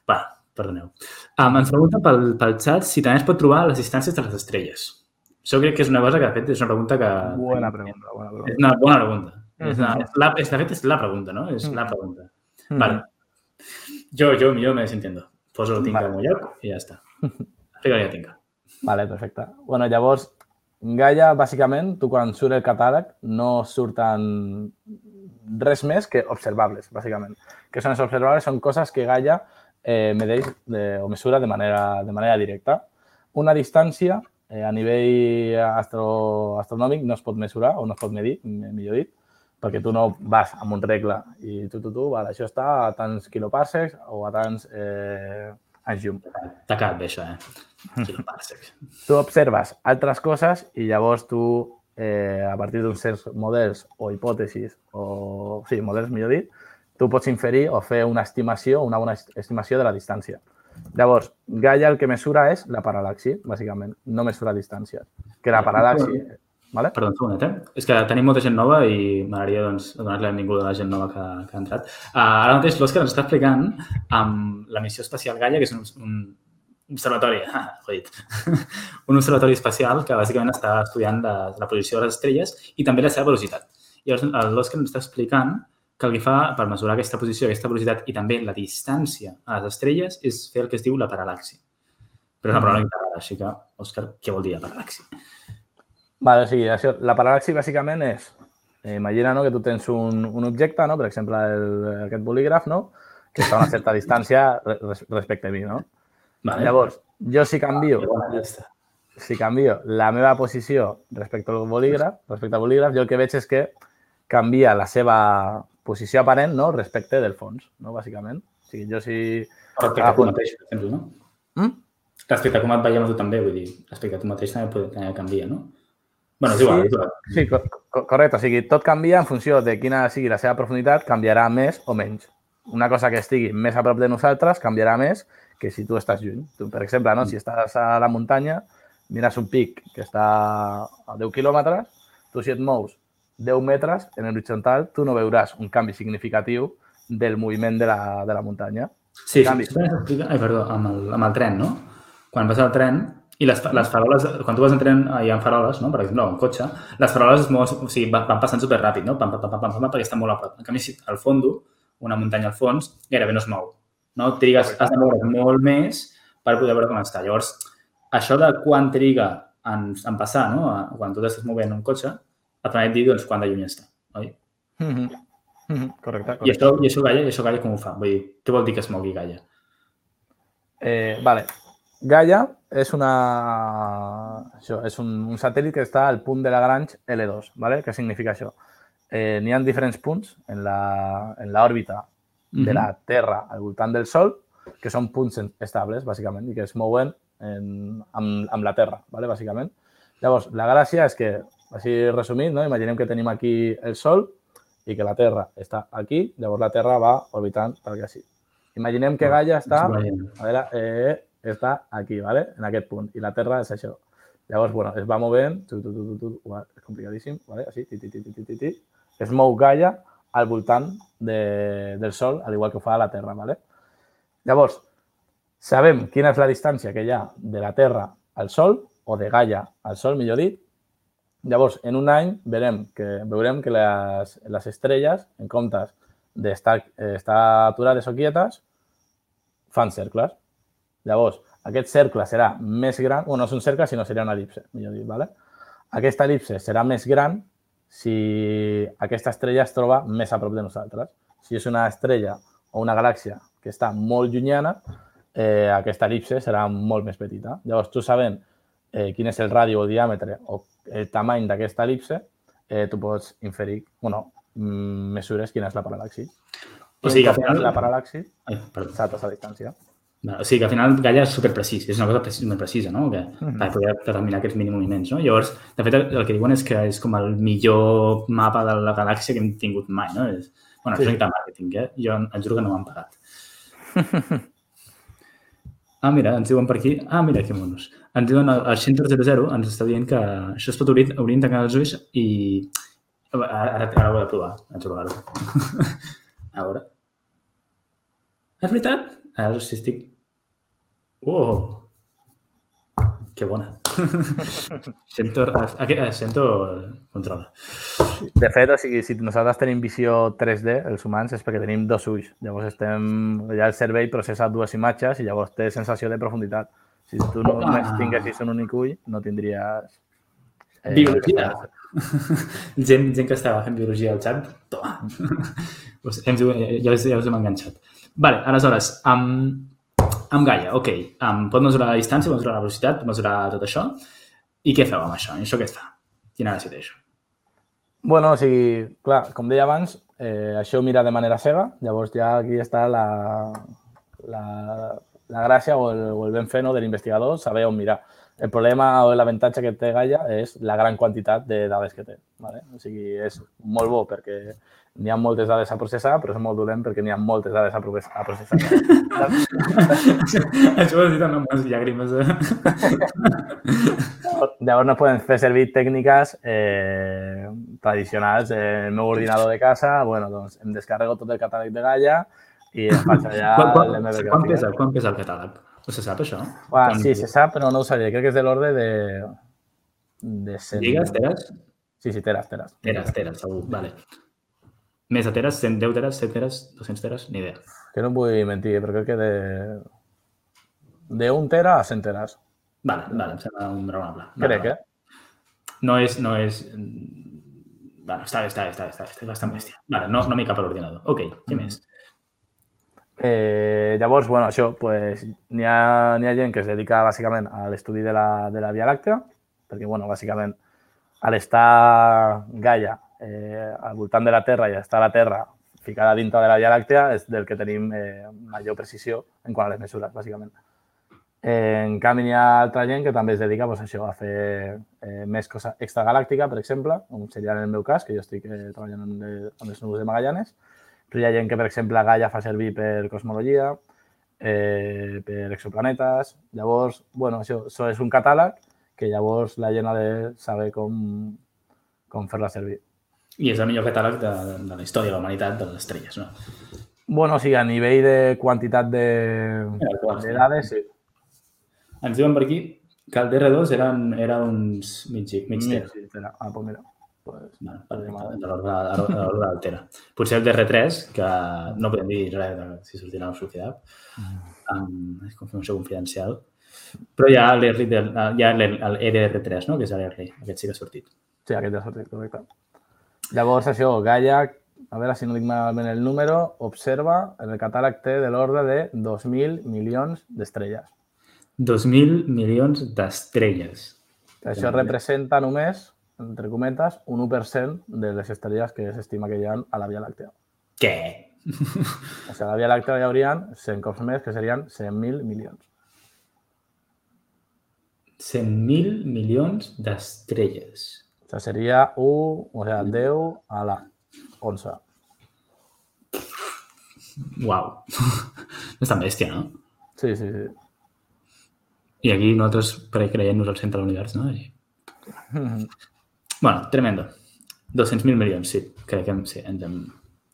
A: Va, perdoneu. Um, ens pregunta pel, pel xat si també es pot trobar les distàncies de les estrelles. Això crec que és una cosa que, de fet, és una pregunta que...
B: Bona pregunta, bona
A: És
B: pregunta.
A: una bona pregunta. És una,
B: Mhm.
A: és la, és, de fet, és la pregunta, no? És la
B: Mhm.
A: pregunta.
B: Mhm.
A: Vale. Jo, jo millor me desentiendo. Poso el tinca
B: Vale.
A: al meu lloc i ja està. A tinca.
B: Vale, perfecte. Bueno, llavors, Gaia, bàsicament, tu quan surt el catàleg no surten res més que observables, bàsicament. Què són els observables? Són coses que Gaia eh, medeix de, o mesura de manera, de manera directa. Una distància eh, a nivell astro, astronòmic no es pot mesurar o no es pot medir, millor dit, perquè tu no vas amb un regle i tu, tu, tu, vale, això està a tants quiloparsecs o a tants eh, anys llum.
A: T'ha quedat bé, això, eh? Quiloparsecs.
B: tu observes altres coses i llavors tu, eh, a partir d'uns certs models o hipòtesis, o sí, models millor dit, tu pots inferir o fer una estimació, una bona est- estimació de la distància. Llavors, Gaia el que mesura és la paral·laxi, bàsicament, no mesura distàncies. Que la paral·laxi... Vale?
A: Perdó, un segonet, eh? És que tenim molta gent nova i m'agradaria doncs, donar-li la benvinguda a la gent nova que, que ha entrat. Uh, ara mateix l'Òscar ens està explicant amb la missió espacial Gaia, que és un, un observatori, ah, jodit, un observatori espacial que bàsicament està estudiant la, la posició de les estrelles i també la seva velocitat. Llavors, l'Òscar ens està explicant que el que fa per mesurar aquesta posició, aquesta velocitat i també la distància a les estrelles és fer el que es diu la paral·laxi. Però és una paraula integrada, així que, Òscar, què vol dir la paral·laxi?
B: Vale, o sigui, això, la paral·laxi bàsicament és, eh, imagina no, que tu tens un, un objecte, no? per exemple, el, aquest bolígraf, no? que està a una certa distància re- res, respecte a mi. No?
A: Vale.
B: Llavors, jo si canvio,
A: aquesta.
B: si canvio la meva posició respecte al bolígraf, respecte al bolígraf, jo el que veig és que canvia la seva posició aparent no? respecte del fons, no? bàsicament. O sigui, jo si...
A: Respecte a tu mateix, per exemple, no?
B: Mm?
A: Respecte a com et veiem tu també, vull dir, respecte a tu mateix també, pot- també canvia, no? bueno, és igual,
B: Sí.
A: és igual.
B: Sí, co co correcte. O sigui, tot canvia en funció de quina sigui la seva profunditat, canviarà més o menys. Una cosa que estigui més a prop de nosaltres canviarà més que si tu estàs lluny. Tu, per exemple, no? si estàs a la muntanya, mires un pic que està a 10 quilòmetres, tu si et mous 10 metres en l'horitzontal, tu no veuràs un canvi significatiu del moviment de la, de la muntanya.
A: Sí,
B: canvi.
A: també s'explica, ai, perdó, amb el, amb el tren, no? Quan vas al tren i les, les faroles, quan tu vas en tren hi ha faroles, no? per exemple, o en cotxe, les faroles es mouen, o sigui, van, van passant superràpid, no? Pam, pam, pam, pam, pam, perquè estan molt a prop. En canvi, si al fons, una muntanya al fons, gairebé no es mou. No? Trigues, has de moure's molt més per poder veure com està. Llavors, això de quan triga en, en passar, no? Quan tu t'estàs movent en un cotxe, et permet dir doncs, quan de lluny està. Oi?
B: Mm -hmm. Mm -hmm. Correcte,
A: I
B: correcte.
A: això, i això Gaia, i això Gaia com ho fa? Vull dir, què vol dir que es mogui Gaia?
B: Eh, vale. Gaia és, una, això, és un, un satèl·lit que està al punt de Lagrange L2. Vale? Què significa això? Eh, N'hi ha diferents punts en la- en l'òrbita de la Terra al voltant del Sol que són punts estables, bàsicament, i que es mouen en, amb, amb la Terra, ¿vale? bàsicament. Llavors, la gràcia és que, així resumit, no? imaginem que tenim aquí el Sol i que la Terra està aquí, llavors la Terra va orbitant per aquí. Imaginem que Gaia està, a veure, eh, està aquí, ¿vale? en aquest punt, i la Terra és això. Llavors, bueno, es va movent, tu, tu, tu, tu, tu, és complicadíssim, ¿vale? així, ti, ti, ti, ti, ti, ti, es mou Gaia al voltant de, del Sol, al igual que ho fa la Terra. ¿vale? Llavors, sabem quina és la distància que hi ha de la Terra al Sol, o de Gaia al Sol, millor dit. Llavors, en un any veurem que, veurem que les, les estrelles, en comptes d'estar estar aturades o quietes, fan cercles. Llavors, aquest cercle serà més gran, o no és un cercle, sinó seria una elipse, millor dit. ¿vale? Aquesta elipse serà més gran si aquesta estrella es troba més a prop de nosaltres. Si és una estrella o una galàxia que està molt llunyana, eh, aquesta elipse serà molt més petita. Llavors, tu sabent eh, quin és el radi o diàmetre o el tamany d'aquesta elipse, eh, tu pots inferir, bueno, mm, mesures quina és la paral·laxi.
A: O sigui que al final...
B: La paral·laxi, saltes a distància.
A: O sigui que al final Gaia és superprecís, és una cosa super precisa, no? Que, mm -hmm. per poder determinar aquests mínims moviments, no? Llavors, de fet, el que diuen és que és com el millor mapa de la galàxia que hem tingut mai, no? És, bueno, sí. és un màrqueting, eh? Jo et juro que no m'han pagat. Ah, mira, ens diuen per aquí... Ah, mira, que monos. Ens diuen el, Shintor 00, ens està dient que això es pot obrir, obrir tancant els ulls i... Ara, ara ho he de provar, a trobar-ho. a veure. És veritat? Ara sí estic... Oh! Que bona. sento, eh, sento controla.
B: De fet, o sigui, si nosaltres tenim visió 3D, els humans, és perquè tenim dos ulls. Llavors estem... Ja el cervell processa dues imatges i llavors té sensació de profunditat. Si tu no només ah. tinguessis un únic ull, no tindries...
A: Eh, biologia. gent, gent que estava fent biologia al xat, toma. hem, ja, ja us hem enganxat. Vale, aleshores, amb, amb Gaia, ok, um, pot mesurar la distància, pot mesurar la velocitat, pot mesurar tot això. I què feu amb això? I això què es fa? Quina gràcia té això?
B: Bueno, o sigui, clar, com deia abans, eh, això ho mira de manera cega, llavors ja aquí està la, la, la gràcia o el, o el ben fer no, de l'investigador, saber on mirar. El problema o l'avantatge que té Gaia és la gran quantitat de dades que té. Vale? O sigui, és molt bo perquè n'hi ha moltes dades a processar, però és molt dolent perquè n'hi ha moltes dades a, a processar.
A: Això ho has dit amb les llàgrimes. Eh?
B: Llavors no fer servir tècniques eh, tradicionals. En el meu ordinador de casa, bueno, doncs em descarrego tot el catàleg de Gaia i em faig allà.
A: Quan, pesa, quan pesa el catàleg? O se sap això?
B: Sí, se sap, però no ho sabia. Crec que és de l'ordre de...
A: de 100... Lligues, teres?
B: Sí, sí, teres, teres.
A: Teres, teres, segur. Vale. Més de teres, 110 teres, 100 teres, 200 teres, ni idea.
B: Que no vull mentir, però crec que de... De un tera a 100 teres.
A: Vale, vale, em sembla un raonable.
B: Crec, eh?
A: No és... No és... Bueno, està bé, està bé, està bé, està, bé, està bastant bèstia. Vale, no, no m'hi cap a l'ordinador. Ok, què més?
B: Eh, llavors, bueno, això, pues, n'hi ha, ha gent que es dedica bàsicament a l'estudi de, la, de la Via Làctea, perquè, bueno, bàsicament, a l'estar Gaia eh, al voltant de la Terra i està la Terra ficada dintre de la Via Làctea és del que tenim eh, major precisió en quant a les mesures, bàsicament. Eh, en canvi, hi ha altra gent que també es dedica pues, això, a fer eh, més cosa extragalàctica, per exemple, com seria en el meu cas, que jo estic eh, treballant amb, amb els núvols de Magallanes, però hi ha gent que, per exemple, Gaia fa servir per cosmologia, eh, per exoplanetes. Llavors, bueno, això, això és un catàleg que llavors la gent ha de saber com, com fer-la servir.
A: I és el millor catàleg de, de la història de la humanitat de les estrelles, no?
B: Bueno, o sigui, a nivell de quantitat de, de dades, sí.
A: Ens diuen per aquí que el DR2 eren, era uns mig, mig tera.
B: Sí, tera. Ah, doncs mira. Pues,
A: bueno, de l'ordre del tera. Potser el DR3, que no podem dir res de si sortirà o no sortirà, amb confirmació confidencial, però hi ha l'EDR3, no? que és l'ERLI, aquest sí que ha sortit.
B: Sí, aquest ja ha sortit, correcte. Llavors, això, Gaia, a veure si no dic malament el número, observa, en el catàleg té de l'ordre de 2.000 milions d'estrelles.
A: 2.000 milions d'estrelles.
B: Això representa només, entre cometes, un 1% de les estrelles que s'estima que hi ha a la Via Làctea.
A: Què?
B: O sigui, a la Via Làctea hi haurien 100 cops més, que serien 100.000 milions.
A: 100.000 milions d'estrelles.
B: O sigui, seria 1, o sigui, 10 a la 11.
A: Uau. No és tan bèstia, no?
B: Sí, sí, sí.
A: I aquí nosaltres creient-nos al centre de l'univers, no? I... Bueno, tremendo. 200.000 milions, sí. Crec que sí, ens hem,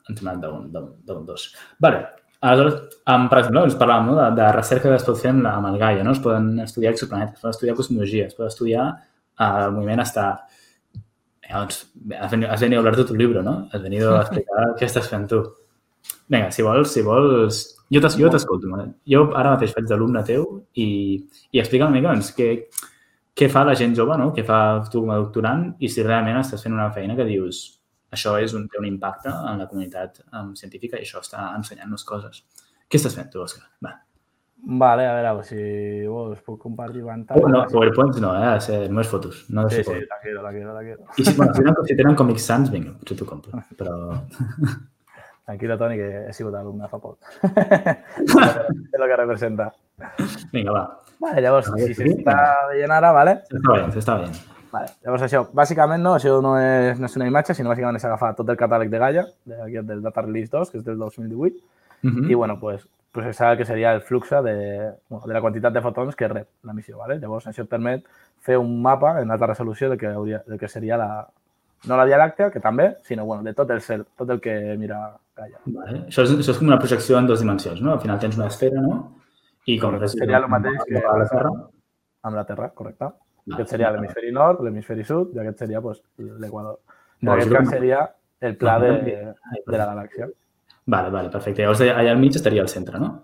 A: ens hem anat d'un- dos. Vale. Aleshores, um, per exemple, ens parlàvem no? de, de recerca que es pot fer amb, el Gaia, no? Es poden estudiar exoplanetes, es poden estudiar cosmologia, es pot estudiar uh, el moviment estar... Llavors, has venido, has venido a hablar de tu libro, ¿no? Has venido a explicar què estàs fent tu. Vinga, si vols, si vols... Jo t'es- jo t'escolto. eh? Jo ara mateix faig d'alumne teu i, i explica una mica doncs, què, què fa la gent jove, no? què fa tu com a doctorant i si realment estàs fent una feina que dius això és un, té un impacte en la comunitat um, científica i això està ensenyant-nos coses. Què estàs fent tu, Òscar? Va.
B: Vale, a veure, si vols, puc compartir pantalla.
A: Oh, no, PowerPoints no, eh? Ser només fotos. No
B: Sí,
A: sí,
B: la quiero, la quiero, la quiero.
A: I si, bueno, si, tenen, si tenen còmics sants, vinga, potser t'ho compro. Però...
B: Tranquilo, Toni, que he sigut alumne fa poc. és el que representa.
A: Vinga, va.
B: Vale, llavors, si
A: sí.
B: s'està veient ara, vale?
A: S'està veient, s'està veient.
B: Vale, llavors això, bàsicament no, això no és, no és una imatge, sinó bàsicament és agafar tot el catàleg de Gaia, de, aquest del Data Release 2, que és del 2018,
A: Mm -hmm.
B: i bueno, pues, processar el que seria el flux de, bueno, de la quantitat de fotons que rep la missió. ¿vale? Llavors, això et permet fer un mapa en alta resolució de que, hauria, de que seria la, no la Via Làctea, que també, sinó bueno, de tot el cel, tot el que mira Gaia.
A: Vale. Això, és, això és com una projecció en dues dimensions, no? Al final tens una esfera, no? I com res,
B: Seria el mateix que-
A: a la Terra.
B: Amb la Terra, correcte.
A: Vale.
B: Aquest seria l'hemisferi nord, l'hemisferi sud, i aquest seria pues, l'Equador. En aquest cas seria el pla de, de la galàxia.
A: Vale, vale, perfecte. Llavors allà al mig estaria el centre, no?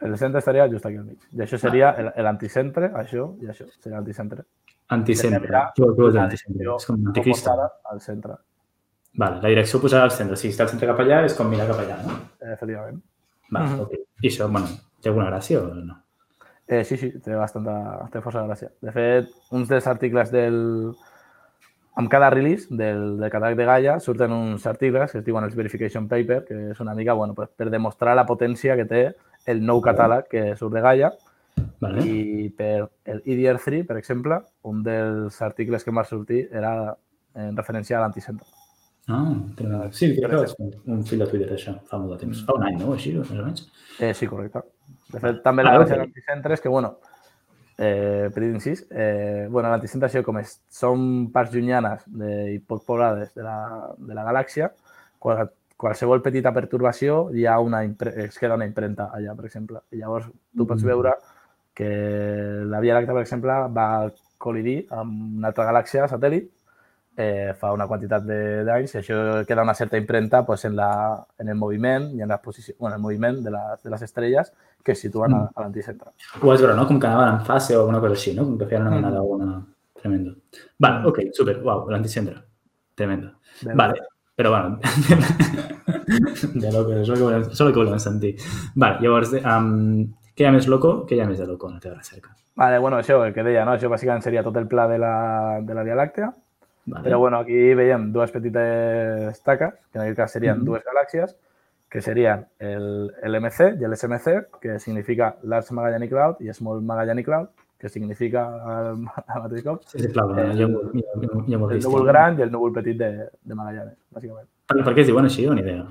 B: El centre estaria just aquí al mig. I això seria el- l'anticentre, això i això. Seria l'anticentre.
A: Anticentre. Què vol què vol dir
B: la
A: anticentre?
B: direcció
A: És com un anticristo.
B: oposada al centre,
A: Vale, la direcció posada al centre. Si està el centre cap allà, és com mirar cap allà, no?
B: efectivament.
A: Vale,
B: Mhm.
A: ok. I això, bueno, té alguna gràcia o no?
B: Eh, sí, sí, té bastanta, té força gràcia. De fet, uns dels articles del... Amb cada release del, del catàleg de Gaia surten uns articles que es diuen els Verification Paper, que és una mica bueno, pues, per demostrar la potència que té el nou catàleg que surt de Gaia.
A: Vale.
B: I per el EDR3, per exemple, un dels articles que em va sortir era en referència a l'anticentre.
A: Ah, tremendo. Sí, crec que vaig un fil de Twitter d'això fa molt de temps. Fa un any, no? Així, més o menys.
B: Eh, sí, correcte. De fet, també la
A: Ah,
B: gràcia
A: ok.
B: de l'anticentre és que, bueno, eh, petit incís, eh, bueno, l'anticentre això, com és, són parts llunyanes de, i poc poblades de la, de la galàxia, qual, qualsevol petita pertorbació hi ha una impre, es queda una impremta allà, per exemple. I llavors tu pots
A: Mm.
B: veure que la Via Làctea, per exemple, va col·lidir amb una altra galàxia satèl·lit eh, fa una quantitat de- d'anys i això queda una certa impremta pues, en, la, en el moviment i en bueno, el moviment de, la, de les estrelles que es situen a, a l'anticentre.
A: Ho vaig veure, no? Com que anaven en fase o alguna cosa així, no? Com que feien una mena
B: Mm.
A: d'alguna... Tremendo. Vale, ok, super, uau, l'anticentre. Tremendo.
B: De-
A: Vale, però bueno, de loco, és el que volem, és el que volem sentir. Vale, llavors, um, què hi ha més loco? Què hi ha més de loco en la teva recerca?
B: Vale, bueno, això, el que deia, no? Això bàsicament seria tot el pla de la, de la Via Làctea,
A: Vale.
B: però bueno, aquí veiem dues petites taques, que en aquest cas serien
A: Mhm.
B: dues galàxies, que serien el, el MC i el SMC, que significa Large Magellanic Cloud i Small Magellanic Cloud, que significa al, al mateix cop
A: Sí,
B: el-
A: ho- ja, ho- ja ho he
B: el núvol gran i el núvol petit de, de Magallanes, bàsicament.
A: Per, per què es diuen així o ni idea?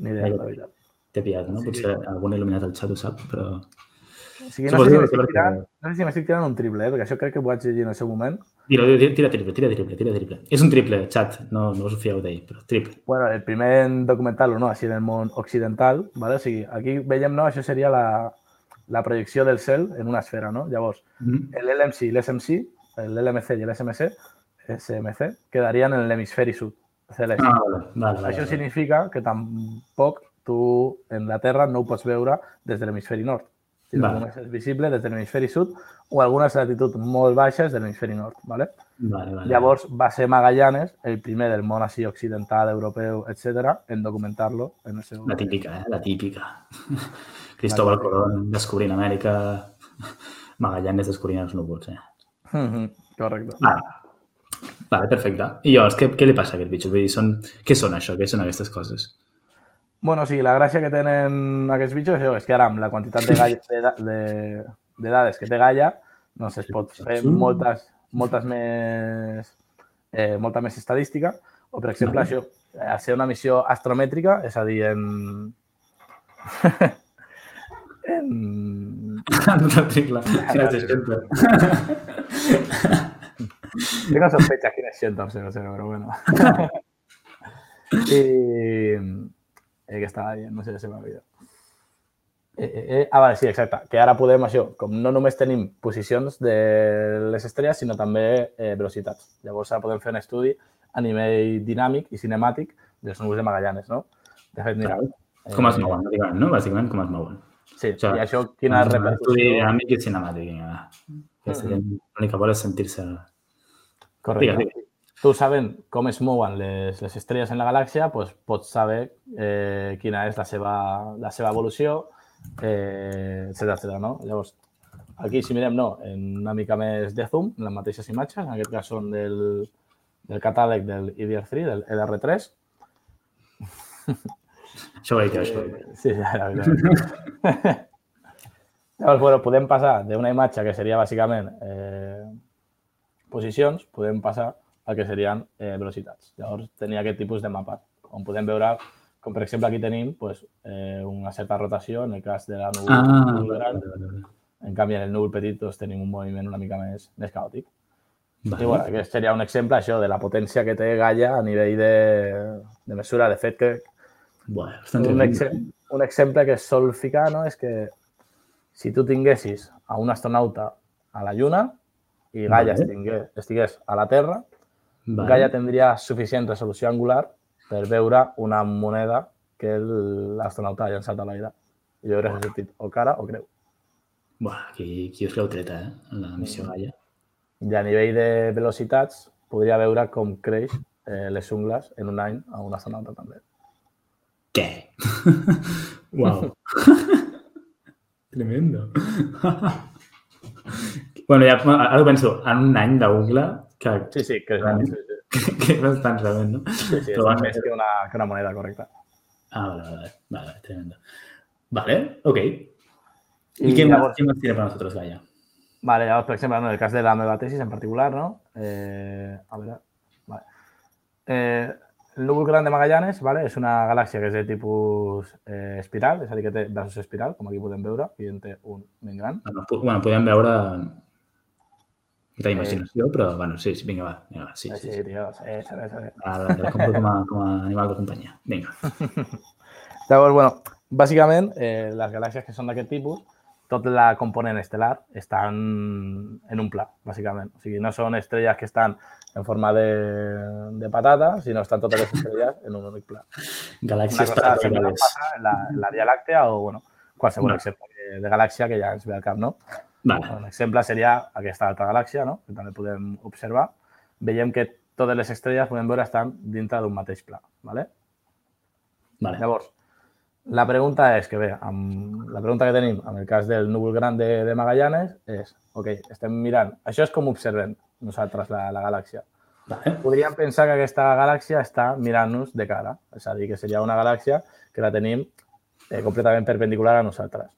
B: Ni idea, la veritat.
A: T'he pillat, no?
B: Sí.
A: Potser algun il·luminat al xat ho sap, però...
B: O sigui, no, sé si tirant, no sé si m'estic tirant un triple, eh? perquè això crec que ho vaig llegir en el seu moment.
A: Tira, tira, triple, tira triple, tira triple. És un triple, xat, no, no us ho fieu d'ell, però triple.
B: bueno, el primer en documentar-lo, no? així en el món occidental, ¿vale? o sigui, aquí veiem, no? això seria la, la projecció del cel en una esfera. No? Llavors,
A: Mm.
B: el LMC i l'SMC, l'LMC i l'SMC, SMC, quedarien en l'hemisferi sud, celeste.
A: Ah, vale, vale, vale.
B: Això
A: vale.
B: significa que tampoc tu en la Terra no ho pots veure des de l'hemisferi nord. Sinó
A: Vale.
B: només és visible des de l'hemisferi sud o algunes latituds molt baixes de l'hemisferi nord. ¿vale?
A: Vale, vale.
B: Llavors va ser Magallanes el primer del món així occidental, europeu, etc en documentar-lo en el seu...
A: La típica, eh? La típica. Cristóbal Colón descobrint Amèrica, Magallanes descobrint els núvols, eh?
B: Mhm, Correcte.
A: Vale. Vale, perfecte. I llavors, què, què li passa a aquest bitxo? Vull dir, són, què són això? Què són aquestes coses?
B: Bueno, sí, la gràcia que tenen aquests bitxos és, és que ara amb la quantitat de, gall, de, de, de dades que té Gaia, doncs es pot fer moltes, moltes més, eh, molta més estadística. O, per exemple, això, a ser una missió astromètrica, és a dir, en... en...
A: No t'articla. Gràcies, Xenter.
B: Tengo sospechas quién es Shelton, no sé, pero bueno. I... Eh, que estava dient, no sé si m'ha oblidat. Eh, eh, eh, ah, vale, sí, exacte. Que ara podem, això, com no només tenim posicions de les estrelles, sinó també eh, velocitats. Llavors ara podem fer un estudi a nivell dinàmic i cinemàtic dels núvols de Magallanes, no? De fet, mira...
A: Eh, com es mouen, bàsicament, no? Bàsicament, com es mouen.
B: Sí, o sigui, i això quina repercussió...
A: Estudi dinàmic i cinemàtic. Ja. Que mm -hmm. l'únic que vol és sentir-se...
B: Correcte. Digue, digue tu sabent com es mouen les, les estrelles en la galàxia, doncs pots saber eh, quina és la seva, la seva evolució, eh, etc etc. no? Llavors, aquí, si mirem, no, en una mica més de zoom, les mateixes imatges, en aquest cas són del, del catàleg del IDR3, del EDR3.
A: Això ho he dit, això.
B: Sí, ja, ja. Llavors, bueno, podem passar d'una imatge que seria bàsicament eh, posicions, podem passar el que serien eh, velocitats. Llavors, tenia aquest tipus de mapa, on podem veure, com per exemple aquí tenim pues, eh, una certa rotació, en el cas de la núvol,
A: ah,
B: núvol gran. En canvi, en el núvol petit doncs, tenim un moviment una mica més, més caòtic. Vale. I bueno, aquest seria un exemple això de la potència que té Gaia a nivell de, de mesura. De fet, que
A: bueno,
B: un, exemple, un exemple que es sol ficar no? és que si tu tinguessis a un astronauta a la Lluna i Gaia vale. estigués, estigués a la Terra, Vale. Gaia tindria suficient resolució angular per veure una moneda que l'astronauta ha llançat a l'aire. I jo hauria sentit o cara o creu.
A: Buah, aquí, aquí us l'heu treta, eh? En la missió Gaia.
B: I a nivell de velocitats, podria veure com creix eh, les ungles en un any a un astronauta també.
A: Què? Uau. Tremendo. bueno, ja, ara penso, en un any d'ungla que,
B: sí, sí, que, sí,
A: sí. Que, que és bastant realment, no?
B: Sí, sí, és més que una, que una moneda, correcta.
A: Ah, vale, vale, vale, tremendo. Vale, ok. Què, llavors, què més tira per nosaltres, Gaia?
B: Vale, llavors, per exemple, en el cas de la meva tesis en particular, no? Eh, a veure, vale. Eh, el núvol gran de Magallanes vale, és una galàxia que és de tipus eh, espiral, és a dir, que té braços espiral, com aquí podem veure, i en té un ben gran.
A: Bueno, podem veure de imaginació, però, bueno, sí, sí vinga, va. Vinga, va sí,
B: sí, sí, sí, tio, sí, sí, sí.
A: Va, la, la compro com a, com a animal de companyia. Vinga.
B: Llavors, bueno, bàsicament, eh, les galàxies que són d'aquest tipus, tot la component estel·lar estan en un pla, bàsicament. O sigui, no són estrelles que estan en forma de, de patata, sinó estan totes les estrelles en un únic pla.
A: Galàxies patatales.
B: La, la Via Làctea o, bueno, qualsevol no. exemple de, de galàxia que ja ens ve al cap, no?
A: Vale.
B: Un exemple seria aquesta altra galàxia, no? que també podem observar. Veiem que totes les estrelles podem veure estan dintre d'un mateix pla. ¿vale?
A: Vale.
B: Llavors, la pregunta és que bé, amb la pregunta que tenim en el cas del núvol gran de, de Magallanes és, ok, estem mirant, això és com observem nosaltres la, la galàxia.
A: Vale.
B: Podríem pensar que aquesta galàxia està mirant-nos de cara, és a dir, que seria una galàxia que la tenim eh, completament perpendicular a nosaltres.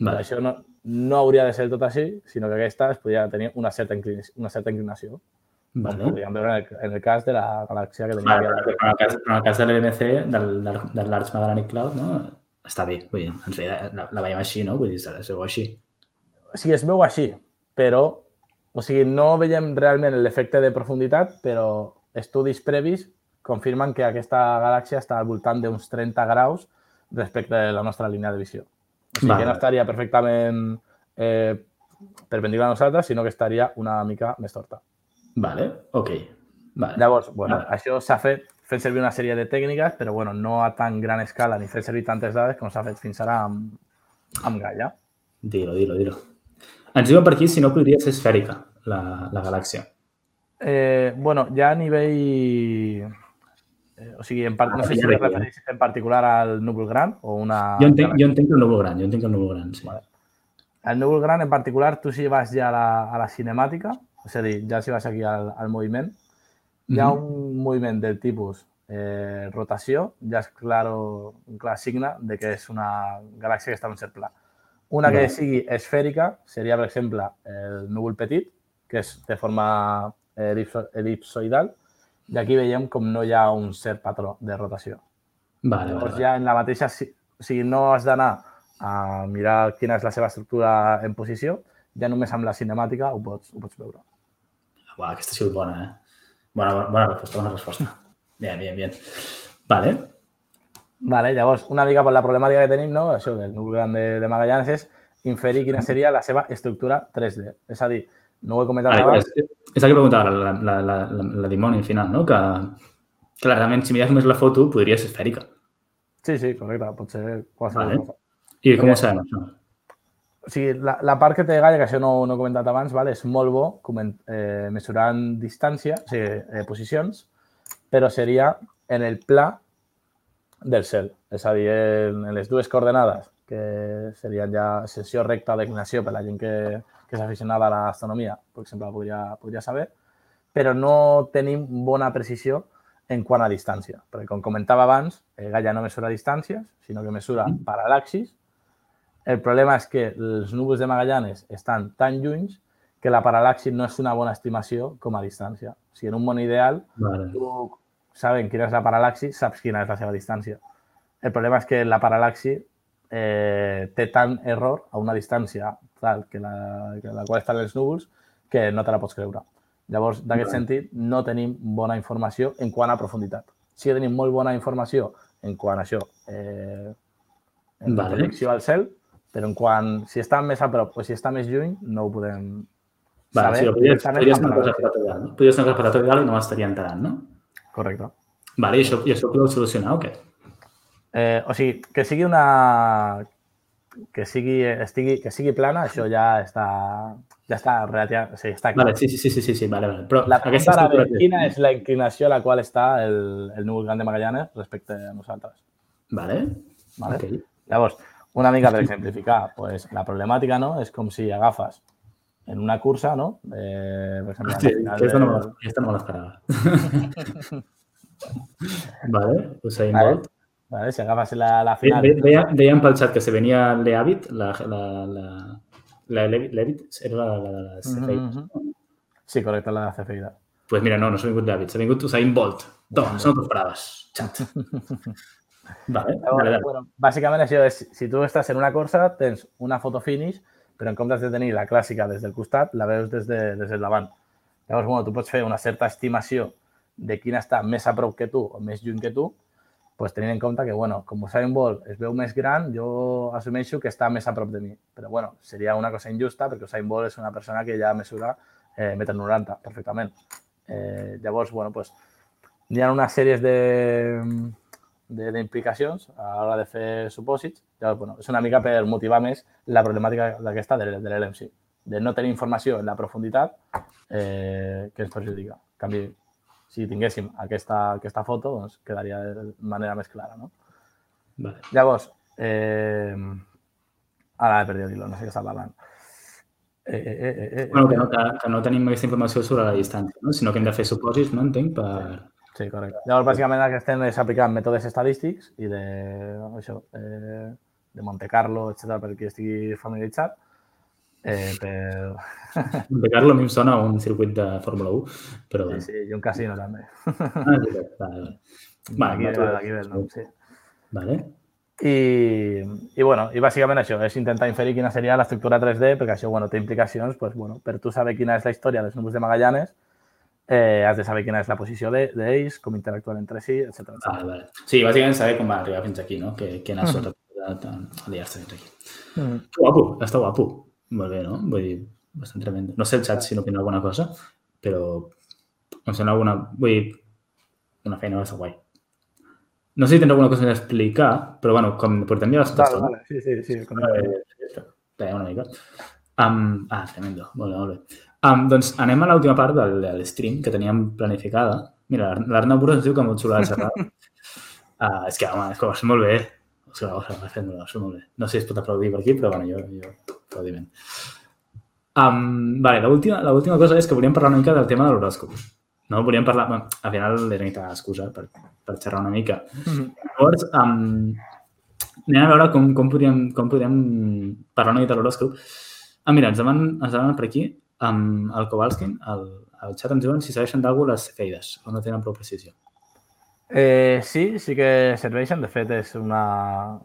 A: Vale.
B: Això no, no hauria de ser tot així, sinó que aquesta es podria tenir una certa, inclinació, una certa inclinació.
A: Vale.
B: Podríem veure en el, en el cas de la galàxia que tenim
A: vale,
B: aquí.
A: En el cas, en el cas de l'LMC, del, del, del Large Magellanic Cloud, no? està bé. Vull dir, en realitat, la, la veiem així, no? Vull dir, es veu així.
B: O sigui, es veu així, però o sigui, no veiem realment l'efecte de profunditat, però estudis previs confirmen que aquesta galàxia està al voltant d'uns 30 graus respecte a la nostra línia de visió. Sigui, vale. que no estaria perfectament eh, perpendicular a nosaltres, sinó que estaria una mica més torta.
A: Vale, ok. Vale.
B: Llavors, bueno, vale. això s'ha fet fent servir una sèrie de tècniques, però bueno, no a tan gran escala ni fent servir tantes dades com s'ha fet fins ara amb, amb Gaia.
A: Dilo, dilo, dilo. Ens diuen per aquí si no podria ser esfèrica la, la galàxia.
B: Eh, bueno, ja a nivell o sigui, en part, no sé si refereix en particular al núvol gran o una...
A: Jo entenc, jo entenc el núvol gran, jo entenc el núvol gran, sí. Vale.
B: El núvol gran, en particular, tu si vas ja a la, a la cinemàtica, és a dir, ja si vas aquí al, al moviment, hi ha un moviment del tipus eh, rotació, ja és clar, un clar signe de que és una galàxia que està en un cert pla. Una que sigui esfèrica seria, per exemple, el núvol petit, que és de forma elipso elipsoidal, i aquí veiem com no hi ha un cert patró de rotació.
A: Vale,
B: Llavors,
A: vale,
B: ja en la mateixa... O sigui, no has d'anar a mirar quina és la seva estructura en posició, ja només amb la cinemàtica ho pots, ho pots veure.
A: Uau, aquesta ha sigut bona, eh? Bona, bona resposta, bona resposta. Bien, bien, bien. Vale.
B: Vale, llavors, una mica per la problemàtica que tenim, no? això del núvol gran de, de Magallanes, és inferir quina seria la seva estructura 3D. És a dir, no abans,
A: és, és el que preguntava la, la, la, la, la dimoni al final, no? Que, clar, realment, si mires només la foto, podria ser esfèrica.
B: Sí, sí, correcte, pot ser qualsevol
A: Vale.
B: cosa.
A: I com ho sabem, això?
B: O sigui, la, la part que té Gaia, que això no, no he comentat abans, vale, és molt bo coment, eh, mesurant distància, o sigui, eh, posicions, però seria en el pla del cel. És a dir, en, les dues coordenades, que serien ja sessió recta declinació per la gent que, que és aficionada a l'astronomia, per exemple, podria, podria saber, però no tenim bona precisió en quant a distància. Perquè, com comentava abans, eh, Gaia no mesura distàncies, sinó que mesura paral·laxis. El problema és que els núvols de Magallanes estan tan lluny que la paral·laxi no és una bona estimació com a distància. O sigui, en un món ideal,
A: Vale.
B: tu sabent quina és la paral·laxi, saps quina és la seva distància. El problema és que la paral·laxi eh, té tant error a una distància tal que la, que la qual estan els núvols que no te la pots creure. Llavors, d'aquest sentit, no tenim bona informació en quant a profunditat. Sí que tenim molt bona informació en quant a això, eh, en
A: Vale.
B: projecció al cel, però en quant, si està més a prop o si està més lluny, no ho podem
A: Vale,
B: saber.
A: sí, podries, podries anar a
B: la?
A: Podries anar a reparador i no m'estaria enterant, no?
B: Correcte.
A: Vale, i això, i això ho podeu solucionar o què?
B: Eh, o sigui, que sigui una... que sigui, estigui, que sigui plana, això ja està, ja està relativament... Sigui, està clar.
A: Vale, sí, sí, sí, sí, sí, sí vale, vale. Però
B: La pregunta era de quina és la inclinació a la qual està el, el núvol gran de Magallanes respecte a nosaltres.
A: Vale,
B: Vale?
A: ok.
B: Llavors, una mica per exemplificar, pues, la problemàtica no? és com si agafes en una cursa, no? Eh, per exemple,
A: Sí, aquesta no, me- aquesta no me l'esperava. vale, Usain
B: Vale.
A: Bolt.
B: Vale? Si agafes la, la
A: Ve-
B: final...
A: ve- veia- Veiem pel xat que se venia Leavitt, la, la, la, la Leavitt era la, la de les
B: Mhm,
A: CFI.
B: mhm. Sí, correcte, la de CFI.
A: Pues mira, no, no s'ha vingut Leavitt, s'ha vingut Usain Bolt. Toma, això no t'ho esperaves. Xat. Vale,
B: Llavors,
A: vale, vale.
B: bueno, bàsicament això és, si tu estàs en una cursa, tens una foto finish, però en comptes de tenir la clàssica des del costat, la veus des, de, des del davant. Llavors, bueno, tu pots fer una certa estimació de quina està més a prop que tu o més lluny que tu, pues, tenint en compte que, bueno, com Usain Bolt es veu més gran, jo assumeixo que està més a prop de mi. Però, bueno, seria una cosa injusta perquè Usain Bolt és una persona que ja mesura eh, 1,90 m perfectament. Eh, llavors, bueno, pues, hi ha unes sèries de- d'implicacions a l'hora de fer supòsits. Llavors, bueno, és una mica per motivar més la problemàtica d'aquesta de, de l'LMC, de no tenir informació en la profunditat eh, que ens perjudica. En canvi, si tinguéssim aquesta, aquesta foto, doncs quedaria de manera més clara. No?
A: vale.
B: Llavors, eh, ara he perdut l'hilo, no sé què està parlant. Eh, eh, eh, eh, eh,
A: Bueno, que no, que, que no tenim aquesta informació sobre la distància, no? sinó que hem de fer supòsits, no entenc, per...
B: Sí, correcte. Llavors, bàsicament, el que estem és aplicant mètodes estadístics i de, això, eh, de Monte Carlo, etc per qui estigui familiaritzat. Eh, per...
A: De Carlo a mi em sona un circuit de Fórmula 1, però...
B: Sí, sí, i un casino també.
A: Ah, veritat. Vale, vale. Vale,
B: D'aquí
A: mètodes-
B: d'aquí ve el nom, sí.
A: Vale.
B: I, i, bueno, i bàsicament això, és intentar inferir quina seria l'estructura 3D, perquè això bueno, té implicacions, pues, bueno, per tu saber quina és la història dels núvols de Magallanes, eh, has de saber quina és la posició de- d'ells, com interactuen entre si, etc.
A: Vale, vale. Sí, bàsicament saber com va arribar fins aquí, no? Que, que n'ha sort a liar-se fins aquí.
B: Mm.
A: Que guapo, està guapo. Molt bé, no? Vull dir, bastant tremendo. No sé el xat si no opina alguna cosa, però em sembla alguna... Vull dir, una feina bastant guai. No sé si tindrà alguna cosa a explicar, però bueno, com portem ja bastanta
B: Vale, vale, sí, sí, sí. Com...
A: Espera una mica. Um, ah, tremendo. Molt bé, molt bé. Um, doncs anem a l'última part del, de l'stream que teníem planificada. Mira, l'Arnau Burros ens diu que molt xula la xerrada. uh, és que, home, és que molt bé. És que va ser, va ser molt bé. No sé si es pot aplaudir per aquí, però bueno, jo, jo aplaudiment. Um, vale, l'última cosa és que volíem parlar una mica del tema de l'horòscop. no? Volíem parlar... Bueno, al final era una excusa per, per xerrar una mica. Mm -hmm. Llavors, um, anem a veure com, com, podríem, com podríem parlar una mica de l'horòscop. Ah, mira, ens demanen, ens demanen per aquí amb el Kowalski, el, el xat ens diuen si serveixen d'algú les cefeides o no tenen prou precisió.
B: Eh, sí, sí que serveixen. De fet, és una...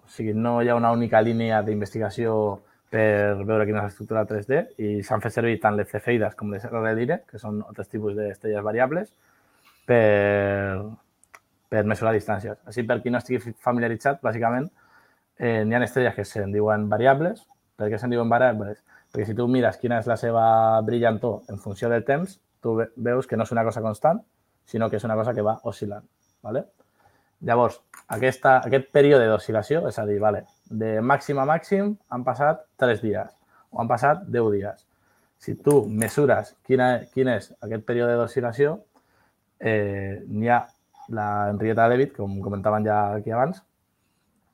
B: O sigui, no hi ha una única línia d'investigació per veure quina és l'estructura 3D i s'han fet servir tant les cefeides com les RLIRE, que són altres tipus d'estrelles variables, per, per mesurar distàncies. Així, per qui no estigui familiaritzat, bàsicament, eh, n'hi ha estrelles que se'n diuen variables. Per què se'n diuen variables? Perquè si tu mires quina és la seva brillantor en funció del temps, tu veus que no és una cosa constant, sinó que és una cosa que va oscil·lant. ¿Vale? Llavors, aquesta, aquest període d'oscil·lació, és a dir, vale, de màxim a màxim han passat 3 dies o han passat 10 dies. Si tu mesures quina, quin és aquest període d'oscil·lació, eh, n'hi ha la Enriqueta Levitt, com comentaven ja aquí abans,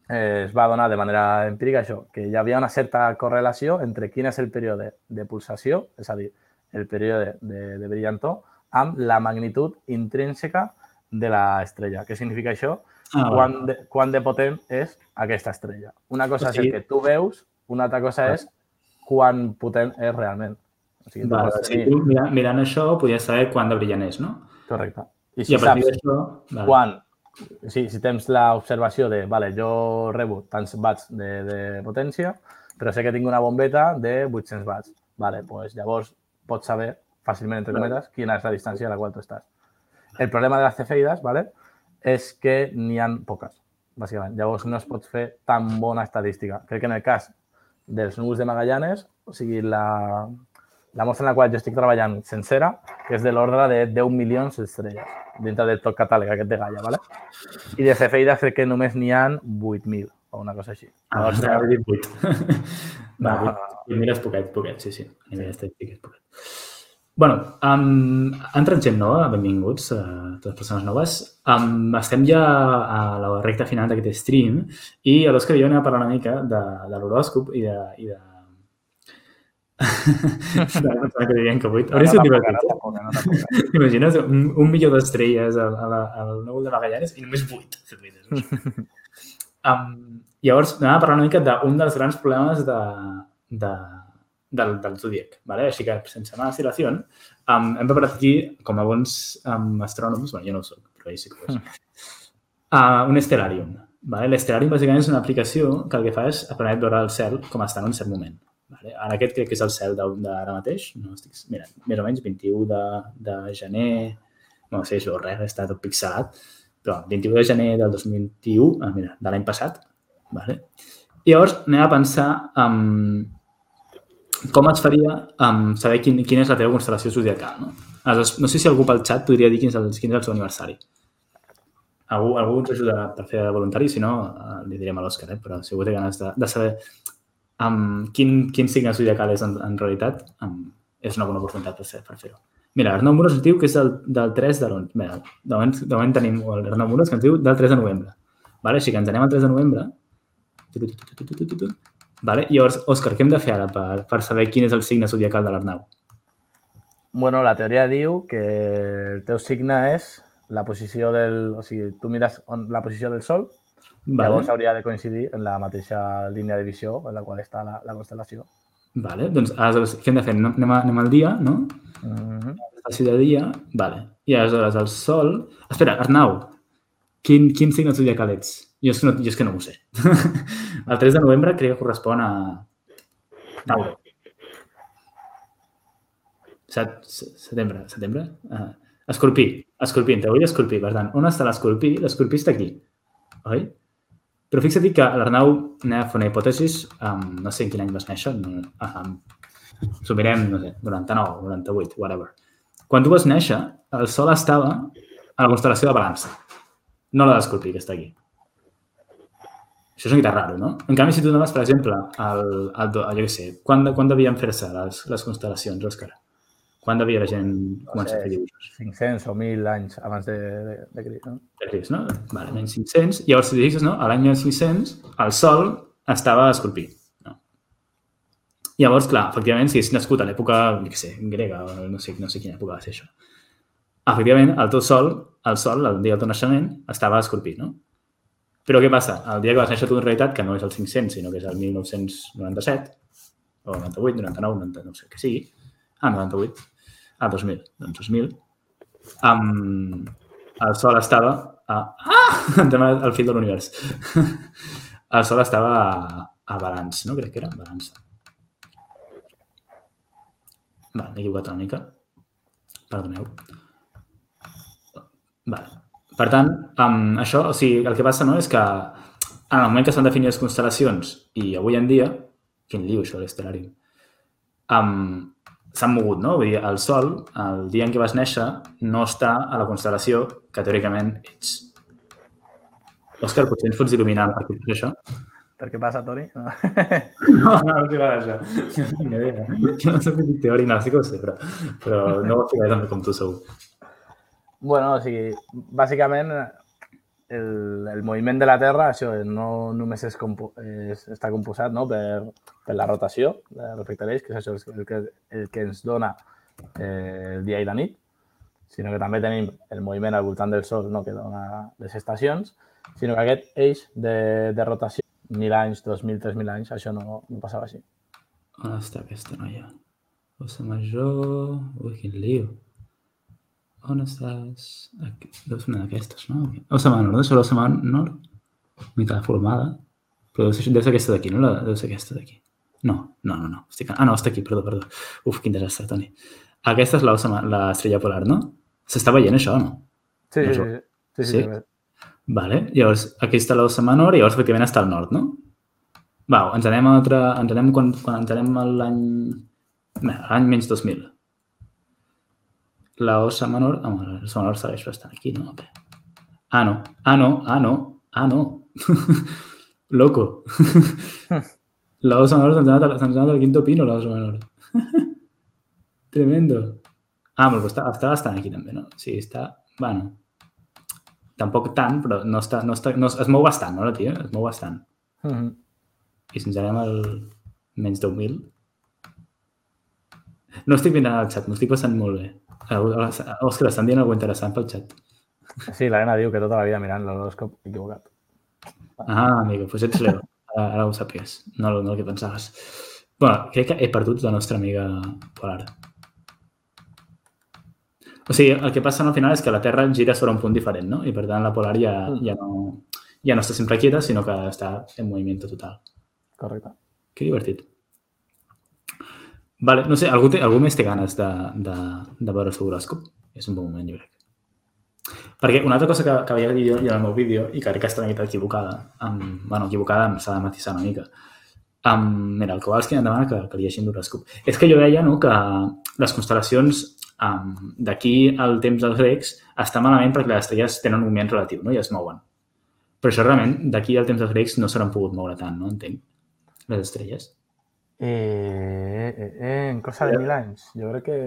B: eh, es va donar de manera empírica això, que hi havia una certa correlació entre quin és el període de pulsació, és a dir, el període de, de brillantor, amb la magnitud intrínseca de l'estrella. Què significa això? Ah, quan, de, quan de potent és aquesta estrella. Una cosa o sigui... és el que tu veus, una altra cosa és quan potent és realment.
A: O sigui, vale, o sigui, tu mirant, mirant això podies saber quan de brillant és, no?
B: Correcte. I si I a partir d'això... Vale. Quan, sí, si tens l'observació de, vale, jo rebo tants watts de, de potència, però sé que tinc una bombeta de 800 watts. Vale, pues llavors pots saber fàcilment, entre cometes, quina és la distància a la qual tu estàs. El problema de les cefeides ¿vale? és que n'hi han poques, bàsicament. Llavors no es pot fer tan bona estadística. Crec que en el cas dels núvols de Magallanes, o sigui, la, la mostra en la qual jo estic treballant sencera, que és de l'ordre de 10 milions d'estrelles dintre del tot catàleg aquest de Gaia, ¿vale? I de cefeides crec que només n'hi han 8.000 o una cosa així.
A: Ah, Llavors, ah, 8. Va, 8.000 és poquet, poquet, sí, sí. A nivell estadístic és poquet bueno, um, entrant gent nova, benvinguts a totes les persones noves. Um, estem ja a la recta final d'aquest stream i a l'Òscar i jo anem a parlar una mica de, de l'horòscop i de... I de... de que diuen que avui... Hauria sigut divertit. Imagines un, un milió d'estrelles al, al núvol de Magallanes i només vuit um, llavors, anem a parlar una mica d'un dels grans problemes de, de, del, del zodíac. ¿vale? Així que, sense más dilació, um, hem preparat aquí, com a bons um, astrònoms, bueno, jo no ho soc, però ell sí que ho és, uh, un estelarium. Vale? L'estelarium, bàsicament, és una aplicació que el que fa és permet veure el cel com està en un cert moment. Vale? Ara aquest crec que és el cel d'ara mateix. No estic, mira, més o menys 21 de, de gener, no sé és res, està tot pixelat, però 21 de gener del 2021, ah, mira, de l'any passat. Vale? I llavors anem a pensar um, com es faria um, saber quin, quina és la teva constel·lació zodiacal? No? Aleshores, no sé si algú pel xat podria dir quin és el, quin és el seu aniversari. Algú, algú ens ajudarà per fer voluntari, si no, uh, li direm a l'Òscar, eh? però si algú té ganes de, de saber um, quin, quin signe zodiacal és en, en realitat, um, és una bona oportunitat per, per fer-ho. Mira, Arnau Muros ens diu que és del, del 3 de l'onze. De moment, de moment tenim l'Arnau Muros que ens diu del 3 de novembre. Vale? Així que ens anem al 3 de novembre. Vale? Llavors, Òscar, què hem de fer ara per, per saber quin és el signe zodiacal de l'Arnau?
B: Bueno, la teoria diu que el teu signe és la posició del... O sigui, tu mires on, la posició del Sol, vale. llavors hauria de coincidir en la mateixa línia de visió en la qual està la, la constel·lació.
A: Vale, doncs aleshores, què hem de fer? Anem, a, anem al dia, no? Mm -hmm. Estació de dia, vale. I aleshores el Sol... Espera, Arnau, quin, quin signe zodiacal ets? Jo és que no, jo és que no ho sé. el 3 de novembre crec que correspon a Tauro. Set, setembre, setembre? Uh, escorpí, escorpí, en teoria escorpí. Per tant, on està l'escorpí? L'escorpí està aquí, oi? Però fixa't que l'Arnau anem a fer una hipòtesi, um, no sé en quin any vas néixer, no, um, s'ho mirem, no sé, 99, 98, whatever. Quan tu vas néixer, el Sol estava a la constel·lació de Balança, no la d'Escorpí, que està aquí. Això és una mica raro, no? En canvi, si tu dones, per exemple, el, el, el, jo què sé, quan, quan devien fer-se les, les constel·lacions, Òscar? Quan devia la gent començar a fer dibuixos?
B: 500 o 1.000 anys abans de, de, de Cris, no?
A: De Cris, no? Vale, menys 500. Llavors, si digues, no? A l'any 1500, el Sol estava Escorpí. No? Llavors, clar, efectivament, si és nascut a l'època, no sé, grega, o no sé, no sé quina època va ser això. efectivament, el teu sol, el sol, el dia del teu naixement, estava a Escorpí, no? Però què passa? El dia que vas néixer tu en realitat, que no és el 500, sinó que és el 1997, o 98, 99, 90, no sé què sigui, ah, 98, ah, 2000, doncs 2000, um, el sol estava a... Ah! Entrem al fil de l'univers. el sol estava a, a Balanç, no? Crec que era Balança. Va, m'he equivocat una mica. Perdoneu. Vale. Per tant, amb això, o sigui, el que passa no, és que en el moment que s'han definit les constel·lacions i avui en dia, quin liu això, l'estelari, um, s'han mogut, no? Vull dir, el Sol, el dia en què vas néixer, no està a la constel·lació que teòricament ets. Òscar, potser ens pots il·luminar per què això?
B: Per què passa, Tori? No,
A: no, no, no t'hi va això. Jo no soc teòric, no, sí que ho sé, però, però no ho ficaré també com tu segur.
B: Bueno, o sigui, bàsicament el, el moviment de la Terra, això no només és, compo és està composat no? per, per la rotació respecte a l'eix, que és això el que, el que ens dona eh, el dia i la nit, sinó que també tenim el moviment al voltant del Sol, no? que dona les estacions, sinó que aquest eix de, de rotació, mil anys, dos mil, tres mil anys, això no, no passava així.
A: On està aquesta noia? Ossa Major... Ui, quin lío. On estàs? Aquí. Deu ser una d'aquestes, no? Ossa Menor, deu ser l'Ossa Menor? Mica formada. Però deu ser, deu ser aquesta d'aquí, no? La, deu ser aquesta d'aquí. No, no, no, no. Estic... Ah, no, està aquí, perdó, perdó. Uf, quin desastre, Toni. Aquesta és l'estrella polar, no? S'està veient això, no?
B: Sí, sí, sí. sí, sí, sí?
A: Vale. Llavors, aquí està l'ossa menor i llavors efectivament està al nord, no? Va, ens anem a altre... Ens anem quan, quan ens anem a l'any... L'any menys 2000 la osa menor, home, la osa menor segueix bastant aquí, no? Ah, no, ah, no, ah, no, ah, no. Loco. la osa menor anat al quinto pino, la osa menor. Tremendo. Ah, però està, està bastant aquí també, no? Sí, està... Bueno, tampoc tant, però no està, no està, no, es mou bastant, no, la tia? Es mou bastant.
B: Mm -hmm.
A: I si ens anem al menys 10.000... No estic mirant el xat, m'ho estic passant molt bé. Òscar, estan dient alguna interessant pel xat.
B: Sí, l'Helena diu que tota la vida mirant l'horòscop equivocat.
A: Ah, amigo, pues ets Leo. Ara, ara ho sàpies, no, no el que pensaves. bueno, crec que he perdut la nostra amiga Polar. O sigui, el que passa al final és que la Terra gira sobre un punt diferent, no? I per tant la Polar ja, mm. ja, no, ja no està sempre quieta, sinó que està en moviment total.
B: Correcte.
A: Que divertit. Vale, no sé, algú, té, algú més té ganes de, de, de veure el seu horòscop? És un bon moment, jo crec. Perquè una altra cosa que, que dit jo en el meu vídeo, i que crec que està una mica equivocada, amb, bueno, equivocada s'ha de matisar una mica, um, mira, el Kowalski em demana que, que llegim l'horòscop. És que jo deia no, que les constel·lacions um, d'aquí al temps dels grecs està malament perquè les estrelles tenen un moviment relatiu no? i es mouen. Però això realment, d'aquí al temps dels grecs no s'hauran pogut moure tant, no? Entenc, les estrelles.
B: Eh, eh, eh, en cosa de mil anys. Jo crec que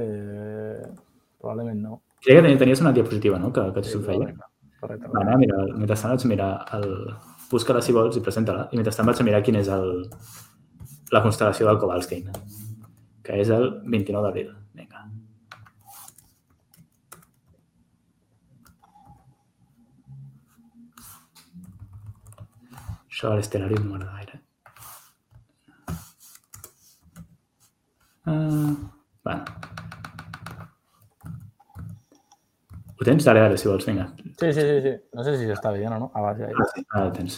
B: probablement no.
A: Crec que tenies una diapositiva, no?, que, que t'ho sí, feia.
B: Correcte, correcte.
A: Vale, mira, mentrestant vaig mirar el... Busca-la si vols i presenta-la. I mentrestant vaig mirar quin és el... la constel·lació del Kowalski, que és el 29 d'abril. Vinga. Això a l'estelari no m'agrada Uh, bueno. Ho tens? Dale, dale, si vols, vinga.
B: Sí, sí, sí, sí. No sé si s'està veient o no. Ah, ja, ja.
A: Ah, sí, ara tens.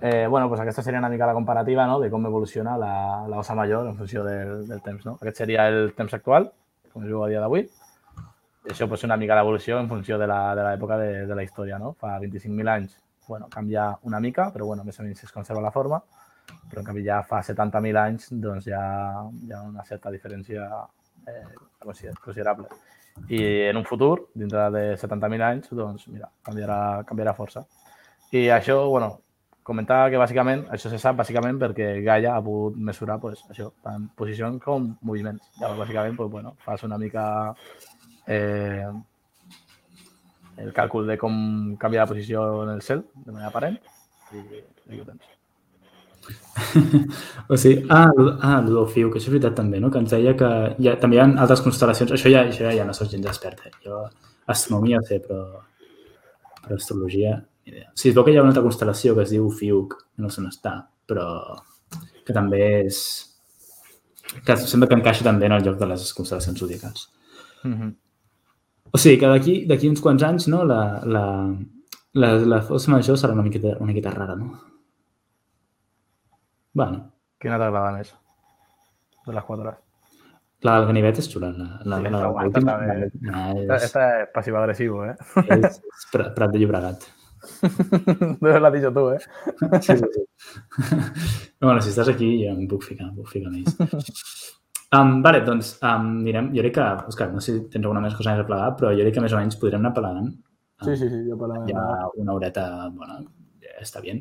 B: Eh, bueno, pues aquesta seria una mica la comparativa no? de com evoluciona la, la osa major en funció del, del temps. No? Aquest seria el temps actual, com es veu a dia d'avui. Això pues, una mica l'evolució en funció de l'època de, de la història. No? Fa 25.000 anys bueno, canvia una mica, però bueno, més o menys es conserva la forma però en canvi ja fa 70.000 anys doncs ja hi ha una certa diferència eh, considerable. I en un futur, dintre de 70.000 anys, doncs mira, canviarà, canviarà força. I això, bueno, comentar que bàsicament, això se sap bàsicament perquè Gaia ha pogut mesurar pues, això, tant posicions com moviments. Llavors, bàsicament, pues, bueno, fas una mica eh, el càlcul de com canvia la posició en el cel, de manera aparent, i, i ho tens.
A: o sigui, ah, ah, el del fiu, que això és veritat també, no? Que ens deia que hi ha, també hi ha altres constel·lacions. Això ja, això ja no soc gens experta. Jo astronomia sé, però, però astrologia, ni idea. Sí, es veu que hi ha una altra constel·lació que es diu Fiuc, no sé on està, però que també és... que sembla que encaixa també en el lloc de les constel·lacions zodiacals.
B: Mhm.
A: O sigui, que d'aquí d'aquí uns quants anys, no, la, la, la, la força major serà una miqueta, una miqueta rara, no? Bueno,
B: Quina t'agrada més? De les quatre.
A: la del ganivet és xula. La, la,
B: Sí,
A: la, la,
B: guai,
A: última,
B: bé.
A: la,
B: Esta,
A: és,
B: esta es pasivo-agresivo, ¿eh?
A: és, és Prat de Llobregat.
B: Lo has dicho tú, ¿eh?
A: Sí, sí, sí. bueno, si estàs aquí, jo em puc ficar, em puc ficar més. Um, vale, doncs um, anirem, jo crec que, Òscar, no sé si tens alguna més cosa més a plegar, però jo crec que més o menys podrem anar plegant.
B: Sí, sí, sí, yo para
A: Ja una horeta, bona, ja està bé.